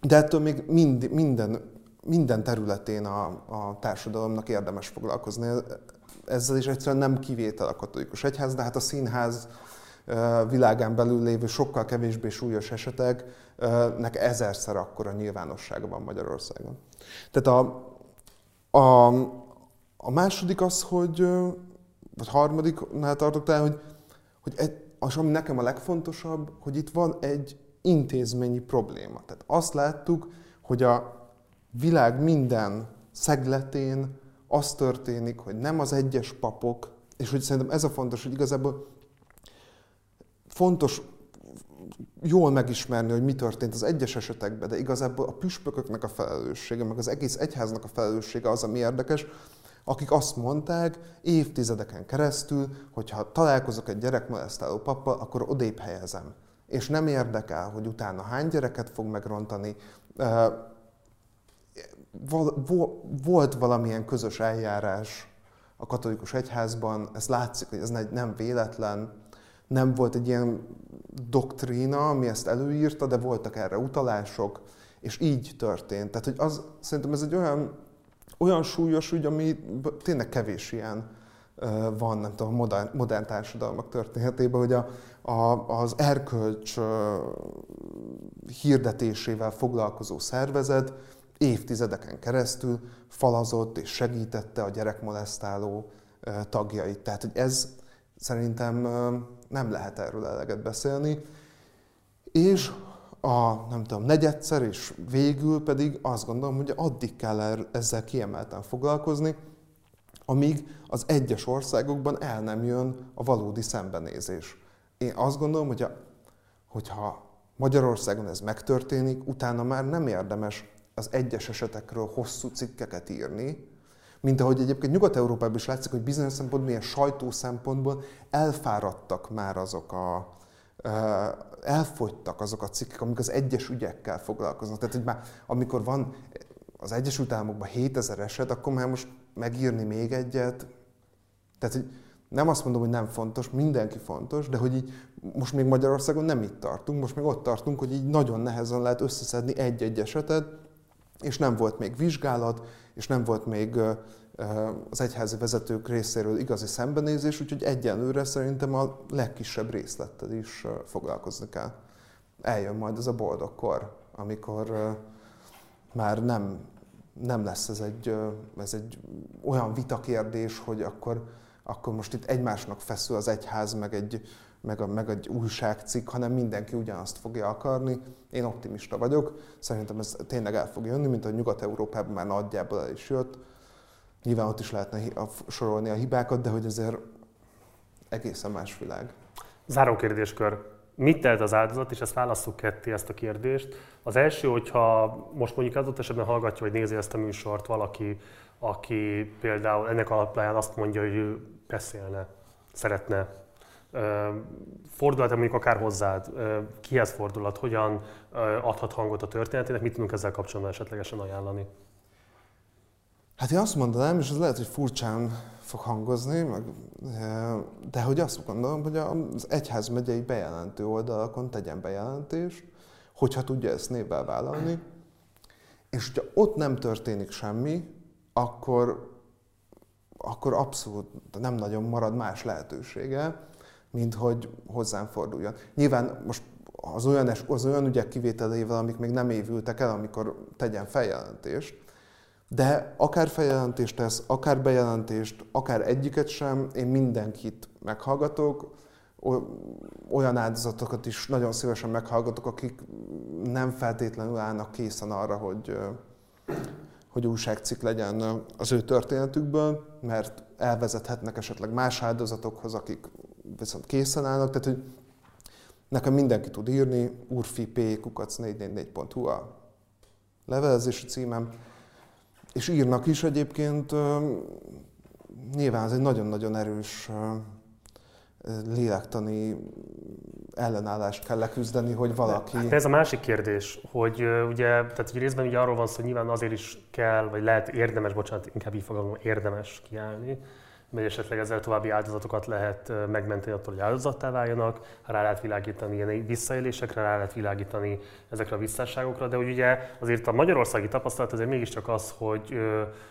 de ettől még mind, minden minden területén a, a társadalomnak érdemes foglalkozni. Ezzel is egyszerűen nem kivétel a katolikus egyház, de hát a színház világán belül lévő sokkal kevésbé súlyos eseteknek ezerszer akkora nyilvánossága van Magyarországon. Tehát a, a, a második az, hogy, vagy harmadiknál tartok talán, hogy, hogy egy, az, ami nekem a legfontosabb, hogy itt van egy intézményi probléma. Tehát azt láttuk, hogy a világ minden szegletén az történik, hogy nem az egyes papok, és hogy szerintem ez a fontos, hogy igazából fontos jól megismerni, hogy mi történt az egyes esetekben, de igazából a püspököknek a felelőssége, meg az egész egyháznak a felelőssége az, ami érdekes, akik azt mondták évtizedeken keresztül, hogy ha találkozok egy gyerekmolesztáló pappal, akkor odébb helyezem. És nem érdekel, hogy utána hány gyereket fog megrontani, volt valamilyen közös eljárás a katolikus egyházban, ez látszik, hogy ez nem véletlen, nem volt egy ilyen doktrína, ami ezt előírta, de voltak erre utalások, és így történt. Tehát, hogy az, szerintem ez egy olyan, olyan súlyos ügy, ami tényleg kevés ilyen van, nem tudom, modern, modern társadalmak történetében, hogy a, a, az erkölcs hirdetésével foglalkozó szervezet évtizedeken keresztül falazott és segítette a gyerekmolesztáló tagjait. Tehát, hogy ez szerintem nem lehet erről eleget beszélni. És a, nem tudom, negyedszer és végül pedig azt gondolom, hogy addig kell ezzel kiemelten foglalkozni, amíg az egyes országokban el nem jön a valódi szembenézés. Én azt gondolom, hogy a, hogyha Magyarországon ez megtörténik, utána már nem érdemes az egyes esetekről hosszú cikkeket írni, mint ahogy egyébként Nyugat-Európában is látszik, hogy bizonyos szempontból, milyen sajtó szempontból elfáradtak már azok a, elfogytak azok a cikkek, amik az egyes ügyekkel foglalkoznak. Tehát, hogy már amikor van az Egyesült Államokban 7000 eset, akkor már most megírni még egyet. Tehát, hogy nem azt mondom, hogy nem fontos, mindenki fontos, de hogy így most még Magyarországon nem itt tartunk, most még ott tartunk, hogy így nagyon nehezen lehet összeszedni egy-egy esetet, és nem volt még vizsgálat, és nem volt még az egyházi vezetők részéről igazi szembenézés, úgyhogy egyenlőre szerintem a legkisebb részlettel is foglalkozni kell. Eljön majd ez a boldog kor, amikor már nem, nem lesz ez egy, ez egy olyan vitakérdés, hogy akkor, akkor most itt egymásnak feszül az egyház, meg egy, meg, a, meg egy újságcikk, hanem mindenki ugyanazt fogja akarni. Én optimista vagyok, szerintem ez tényleg el fog jönni, mint a Nyugat-Európában már nagyjából el is jött. Nyilván ott is lehetne sorolni a hibákat, de hogy azért egészen más világ. Záró kérdéskör. Mit tehet az áldozat, és ezt válasszuk ketté ezt a kérdést. Az első, hogyha most mondjuk adott esetben hallgatja, vagy nézi ezt a műsort valaki, aki például ennek alapján azt mondja, hogy ő beszélne, szeretne fordulhat mondjuk akár hozzád, kihez fordulhat, hogyan adhat hangot a történetének, mit tudunk ezzel kapcsolatban esetlegesen ajánlani? Hát én azt mondanám, és ez lehet, hogy furcsán fog hangozni, meg, de hogy azt gondolom, hogy az egyház megyei bejelentő oldalakon tegyen bejelentést, hogyha tudja ezt névvel vállalni, és hogyha ott nem történik semmi, akkor, akkor abszolút nem nagyon marad más lehetősége, mint hogy hozzám forduljon. Nyilván most az olyan, az olyan ügyek kivételével, amik még nem évültek el, amikor tegyen feljelentést, de akár feljelentést tesz, akár bejelentést, akár egyiket sem, én mindenkit meghallgatok, olyan áldozatokat is nagyon szívesen meghallgatok, akik nem feltétlenül állnak készen arra, hogy, hogy újságcikk legyen az ő történetükből, mert elvezethetnek esetleg más áldozatokhoz, akik viszont készen állnak. Tehát, hogy nekem mindenki tud írni, urfi.p.kukac444.hu a levelezési címem, és írnak is egyébként, nyilván ez egy nagyon-nagyon erős lélektani ellenállást kell leküzdeni, hogy valaki... Hát ez a másik kérdés, hogy ugye, tehát hogy részben ugye arról van szó, hogy nyilván azért is kell, vagy lehet érdemes, bocsánat, inkább így fogalmazom, érdemes kiállni, mert esetleg ezzel további áldozatokat lehet megmenteni attól, hogy áldozattá váljanak, rá lehet világítani ilyen visszaélésekre, rá lehet világítani ezekre a visszásságokra, de hogy ugye azért a magyarországi tapasztalat azért mégiscsak az, hogy,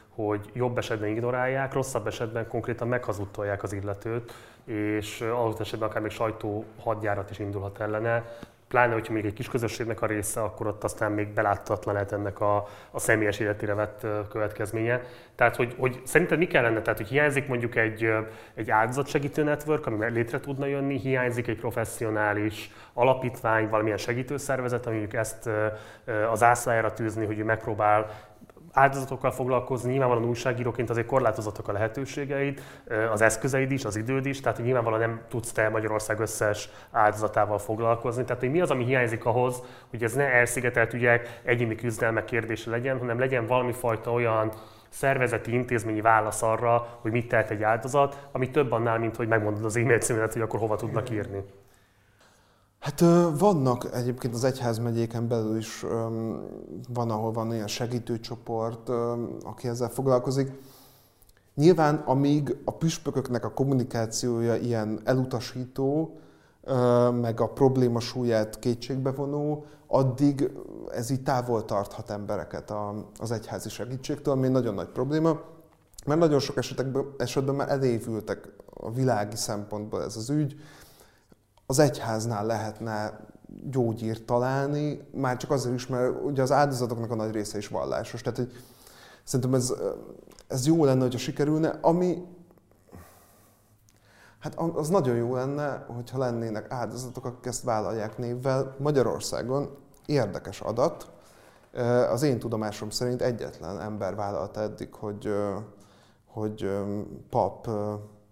hogy jobb esetben ignorálják, rosszabb esetben konkrétan meghazudtolják az illetőt, és adott esetben akár még sajtó hadjárat is indulhat ellene, pláne, hogyha még egy kis közösségnek a része, akkor ott aztán még beláthatatlan lehet ennek a, a személyes életére vett következménye. Tehát, hogy, hogy szerinted mi kellene? Tehát, hogy hiányzik mondjuk egy, egy áldozatsegítő network, ami létre tudna jönni, hiányzik egy professzionális alapítvány, valamilyen segítőszervezet, ami mondjuk ezt az ászlájára tűzni, hogy ő megpróbál áldozatokkal foglalkozni, nyilvánvalóan újságíróként azért korlátozottak a lehetőségeid, az eszközeid is, az időd is, tehát nyilvánvalóan nem tudsz te Magyarország összes áldozatával foglalkozni. Tehát hogy mi az, ami hiányzik ahhoz, hogy ez ne elszigetelt ügyek, egyéni küzdelmek kérdése legyen, hanem legyen valami fajta olyan szervezeti, intézményi válasz arra, hogy mit tehet egy áldozat, ami több annál, mint hogy megmondod az e-mail címet, hogy akkor hova tudnak írni. Hát vannak egyébként az egyházmegyéken belül is van, ahol van ilyen segítőcsoport, aki ezzel foglalkozik. Nyilván, amíg a püspököknek a kommunikációja ilyen elutasító, meg a probléma súlyát kétségbevonó, addig ez így távol tarthat embereket az egyházi segítségtől, ami nagyon nagy probléma. Mert nagyon sok esetekben, esetben már elévültek a világi szempontból ez az ügy. Az egyháznál lehetne gyógyírt találni, már csak azért is, mert ugye az áldozatoknak a nagy része is vallásos. Tehát, hogy szerintem ez, ez jó lenne, hogyha sikerülne, ami Hát az nagyon jó lenne, hogyha lennének áldozatok, akik ezt vállalják névvel. Magyarországon érdekes adat, az én tudomásom szerint egyetlen ember vállalta eddig, hogy, hogy pap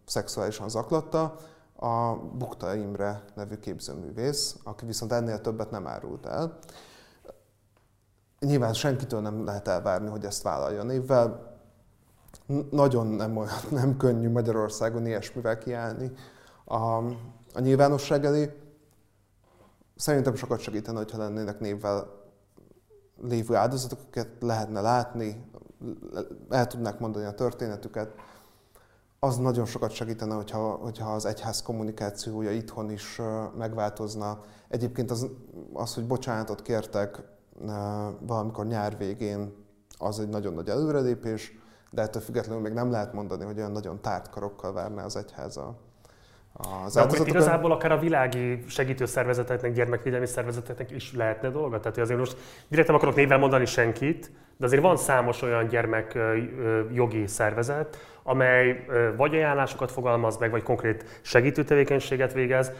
szexuálisan zaklatta, a Bukta Imre nevű képzőművész, aki viszont ennél többet nem árult el. Nyilván senkitől nem lehet elvárni, hogy ezt vállalja névvel. Nagyon nem, olyan, nem könnyű Magyarországon ilyesmivel kiállni a, a nyilvánosság elé. Szerintem sokat segítene, hogyha lennének névvel lévő áldozatok, akiket lehetne látni, el tudnák mondani a történetüket, az nagyon sokat segítene, hogyha, hogyha az egyház kommunikációja itthon is megváltozna. Egyébként az, az hogy bocsánatot kértek valamikor nyár végén, az egy nagyon nagy előrelépés, de ettől függetlenül még nem lehet mondani, hogy olyan nagyon tárt karokkal várná az egyház a, az De akkor igazából akár a világi segítőszervezeteknek, gyermekvédelmi szervezeteknek is lehetne dolga? Tehát azért most direkt nem akarok névvel mondani senkit, de azért van számos olyan gyermekjogi szervezet, amely vagy ajánlásokat fogalmaz meg, vagy konkrét segítő tevékenységet végez.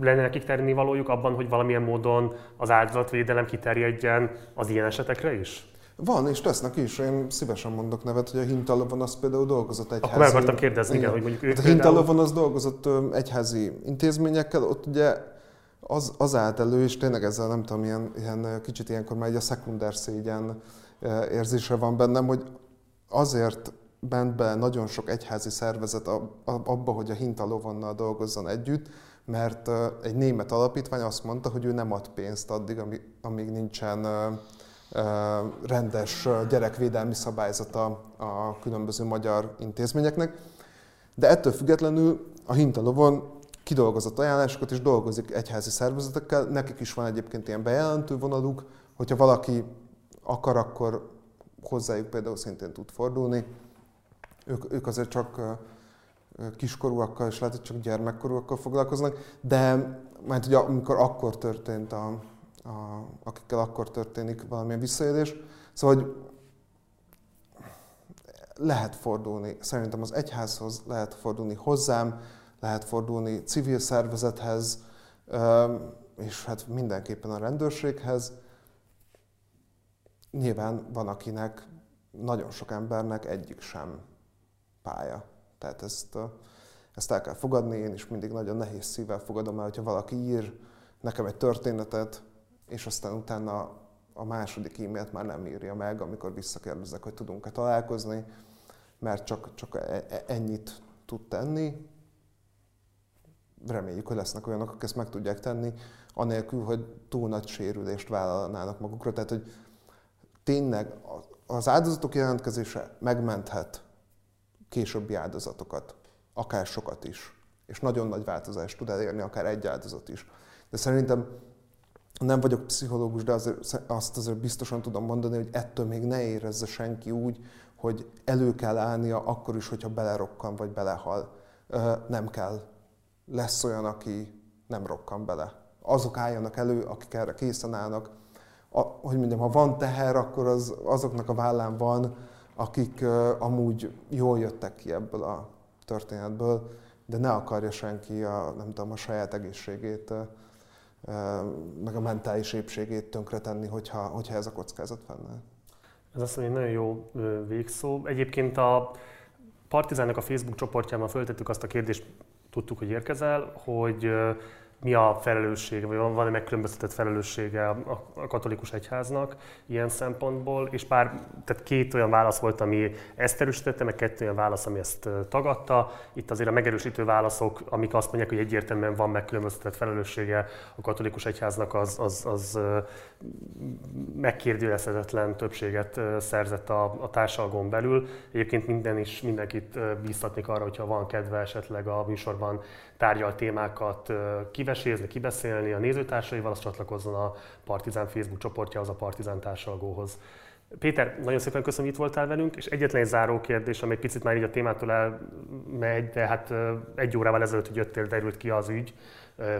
Lenne nekik tenni valójuk abban, hogy valamilyen módon az áldozatvédelem kiterjedjen az ilyen esetekre is? Van, és tesznek is. Én szívesen mondok nevet, hogy a Hintalovon az például dolgozott egyházi... Akkor meg akartam kérdezni, igen, hogy mondjuk ők hát A Hintalovon az dolgozott egyházi intézményekkel, ott ugye az, az állt elő, és tényleg ezzel nem tudom, ilyen, ilyen kicsit ilyenkor már egy a szekunder szégyen érzése van bennem, hogy azért bent be nagyon sok egyházi szervezet abba, hogy a Hintalovonnal dolgozzon együtt, mert egy német alapítvány azt mondta, hogy ő nem ad pénzt addig, amíg nincsen rendes gyerekvédelmi szabályzata a különböző magyar intézményeknek. De ettől függetlenül a Hintalovon kidolgozott ajánlásokat és dolgozik egyházi szervezetekkel. Nekik is van egyébként ilyen bejelentő vonaluk, hogyha valaki akar, akkor hozzájuk például szintén tud fordulni. Ők, ők azért csak kiskorúakkal és lehet, hogy csak gyermekkorúakkal foglalkoznak, de majd, hogy amikor akkor történt a, a, akikkel akkor történik valamilyen visszaélés. Szóval, hogy lehet fordulni, szerintem az egyházhoz lehet fordulni hozzám, lehet fordulni civil szervezethez, és hát mindenképpen a rendőrséghez. Nyilván van, akinek nagyon sok embernek egyik sem pálya. Tehát ezt, ezt el kell fogadni, én is mindig nagyon nehéz szívvel fogadom el, hogyha valaki ír nekem egy történetet, és aztán utána a második e-mailt már nem írja meg, amikor visszakérdezek, hogy tudunk-e találkozni, mert csak, csak e, e, ennyit tud tenni. Reméljük, hogy lesznek olyanok, akik ezt meg tudják tenni, anélkül, hogy túl nagy sérülést vállalnának magukra. Tehát, hogy tényleg az áldozatok jelentkezése megmenthet későbbi áldozatokat, akár sokat is, és nagyon nagy változást tud elérni, akár egy áldozat is. De szerintem nem vagyok pszichológus, de azért, azt azért biztosan tudom mondani, hogy ettől még ne érezze senki úgy, hogy elő kell állnia akkor is, hogyha belerokkan vagy belehal. Nem kell. Lesz olyan, aki nem rokkan bele. Azok álljanak elő, akik erre készen állnak. A, hogy mondjam, ha van teher, akkor az azoknak a vállán van, akik amúgy jól jöttek ki ebből a történetből, de ne akarja senki a, nem tudom, a saját egészségét meg a mentális épségét tönkretenni, hogyha, hogyha ez a kockázat fennáll. Ez azt mondja, egy nagyon jó végszó. Egyébként a Partizánnak a Facebook csoportjában föltettük azt a kérdést, tudtuk, hogy érkezel, hogy mi a felelőssége, vagy van-e megkülönböztetett felelőssége a katolikus egyháznak ilyen szempontból, és pár, tehát két olyan válasz volt, ami ezt erősítette, meg kettő olyan válasz, ami ezt tagadta. Itt azért a megerősítő válaszok, amik azt mondják, hogy egyértelműen van megkülönböztetett felelőssége a katolikus egyháznak, az, az, az megkérdőjelezhetetlen többséget szerzett a, a társadalom belül. Egyébként minden is mindenkit bíztatnék arra, hogyha van kedve esetleg a műsorban tárgyalt témákat kivesézni, kibeszélni a nézőtársaival, az csatlakozzon a Partizán Facebook csoportjához, a Partizán társalgóhoz. Péter, nagyon szépen köszönöm, hogy itt voltál velünk, és egyetlen egy záró kérdés, ami egy picit már így a témától elmegy, de hát egy órával ezelőtt, hogy jöttél, derült ki az ügy,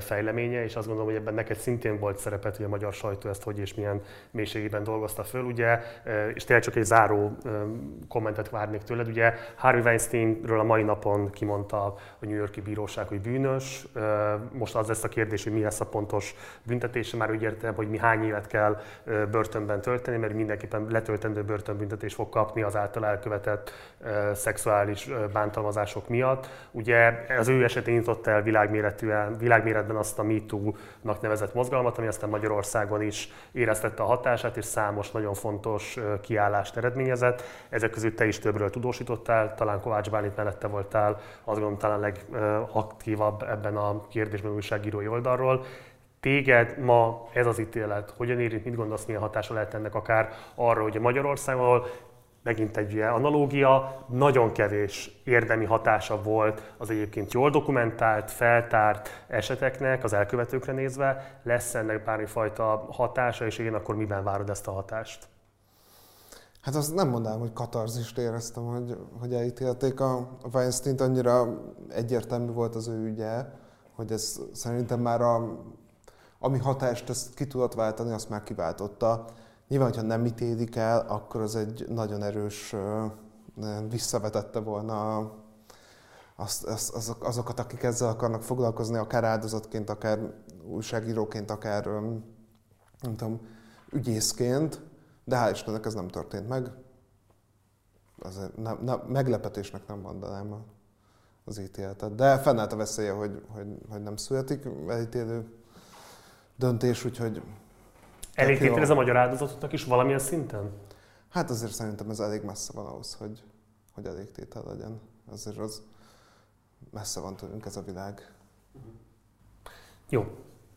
fejleménye, és azt gondolom, hogy ebben neked szintén volt szerepet, hogy a magyar sajtó ezt hogy és milyen mélységében dolgozta föl, ugye, és tényleg csak egy záró kommentet várnék tőled, ugye Harvey Weinsteinről a mai napon kimondta a New Yorki bíróság, hogy bűnös, most az lesz a kérdés, hogy mi lesz a pontos büntetése, már úgy értem, hogy mi hány évet kell börtönben tölteni, mert mindenképpen letöltendő börtönbüntetés fog kapni az által elkövetett szexuális bántalmazások miatt. Ugye az ő esetén nyitott el világméretűen, világ világméretben azt a MeToo-nak nevezett mozgalmat, ami aztán Magyarországon is éreztette a hatását, és számos nagyon fontos kiállást eredményezett. Ezek között te is többről tudósítottál, talán Kovács Bálint mellette voltál, azt gondolom talán legaktívabb ebben a kérdésben újságírói oldalról. Téged ma ez az ítélet hogyan érint, mit gondolsz, milyen hatása lehet ennek akár arra, hogy Magyarországon, megint egy analógia, nagyon kevés érdemi hatása volt az egyébként jól dokumentált, feltárt eseteknek, az elkövetőkre nézve. Lesz ennek bármifajta hatása, és igen, akkor miben várod ezt a hatást? Hát azt nem mondanám, hogy katarzist éreztem, hogy, hogy elítélték a Weinstein-t, annyira egyértelmű volt az ő ügye, hogy ez szerintem már a, ami hatást ezt ki tudott váltani, azt már kiváltotta. Nyilván, hogyha nem ítélik el, akkor az egy nagyon erős, visszavetette volna az, az, azok, azokat, akik ezzel akarnak foglalkozni, akár áldozatként, akár újságíróként, akár nem tudom, ügyészként, de hál' Istennek ez nem történt meg. Azért nem, nem, meglepetésnek nem mondanám az ítéletet. De fennállt a veszélye, hogy, hogy, hogy nem születik elítélő döntés, úgyhogy Elég tétel ez a magyar áldozatoknak is valamilyen szinten? Hát azért szerintem ez elég messze van ahhoz, hogy, hogy elég tétel legyen. Azért az messze van tőlünk ez a világ. Jó.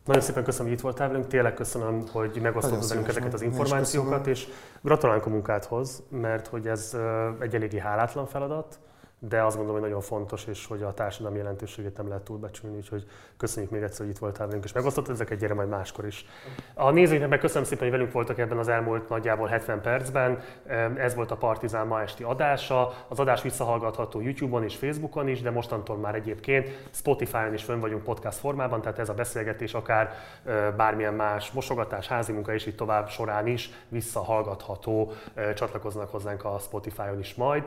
Nagyon szépen köszönöm, hogy itt voltál velünk. Tényleg köszönöm, hogy megosztottad velünk ezeket az információkat, és gratulálunk a munkádhoz, mert hogy ez egy eléggé hálátlan feladat de azt gondolom, hogy nagyon fontos, és hogy a társadalmi jelentőségét nem lehet túlbecsülni, úgyhogy köszönjük még egyszer, hogy itt voltál velünk, és megosztottad ezeket, gyere majd máskor is. A nézőinknek meg köszönöm szépen, hogy velünk voltak ebben az elmúlt nagyjából 70 percben. Ez volt a Partizán ma esti adása. Az adás visszahallgatható YouTube-on és Facebookon is, de mostantól már egyébként Spotify-on is fönn vagyunk podcast formában, tehát ez a beszélgetés akár bármilyen más mosogatás, házi munka és így tovább során is visszahallgatható, csatlakoznak hozzánk a Spotify-on is majd.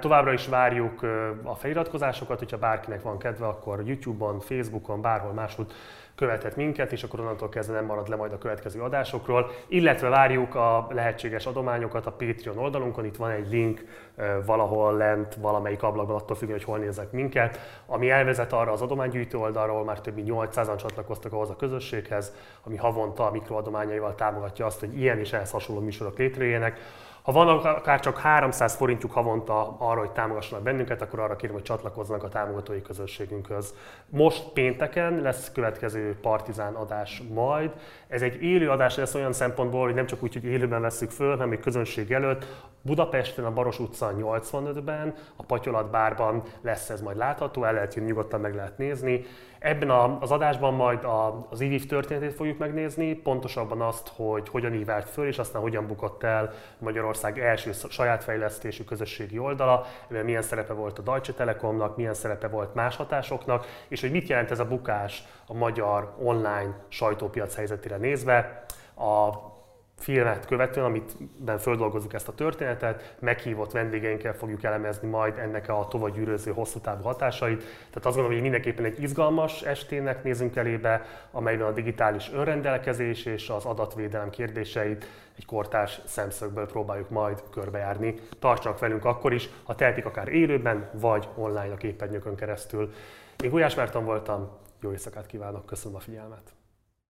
Továbbra is várjuk várjuk a feliratkozásokat, hogyha bárkinek van kedve, akkor YouTube-on, Facebookon, bárhol máshol követhet minket, és akkor onnantól kezdve nem marad le majd a következő adásokról, illetve várjuk a lehetséges adományokat a Patreon oldalunkon, itt van egy link valahol lent, valamelyik ablakban, attól függően, hogy hol nézek minket, ami elvezet arra az adománygyűjtő oldalról, már több mint 800-an csatlakoztak ahhoz a közösséghez, ami havonta a mikroadományaival támogatja azt, hogy ilyen és ehhez hasonló műsorok létrejöjjenek. Ha van akár csak 300 forintjuk havonta arra, hogy támogassanak bennünket, akkor arra kérem, hogy csatlakozzanak a támogatói közösségünkhöz. Most pénteken lesz következő Partizán adás majd. Ez egy élő adás lesz olyan szempontból, hogy nem csak úgy, hogy élőben veszük föl, hanem egy közönség előtt. Budapesten, a Baros utca 85-ben, a Patyolat bárban lesz ez majd látható, el lehet jönni, nyugodtan meg lehet nézni. Ebben az adásban majd az IVIV történetét fogjuk megnézni, pontosabban azt, hogy hogyan ívelt föl, és aztán hogyan bukott el Magyarország első saját fejlesztésű közösségi oldala, milyen szerepe volt a Deutsche Telekomnak, milyen szerepe volt más hatásoknak, és hogy mit jelent ez a bukás a magyar online sajtópiac helyzetére nézve. A filmet követően, amitben földolgozzuk ezt a történetet, meghívott vendégeinkkel fogjuk elemezni majd ennek a tovagyűröző hosszú távú hatásait. Tehát azt gondolom, hogy mindenképpen egy izgalmas estének nézünk elébe, amelyben a digitális önrendelkezés és az adatvédelem kérdéseit egy kortárs szemszögből próbáljuk majd körbejárni. Tartsanak velünk akkor is, ha tehetik akár élőben, vagy online a képernyőkön keresztül. Én Gulyás Márton voltam, jó éjszakát kívánok, köszönöm a figyelmet!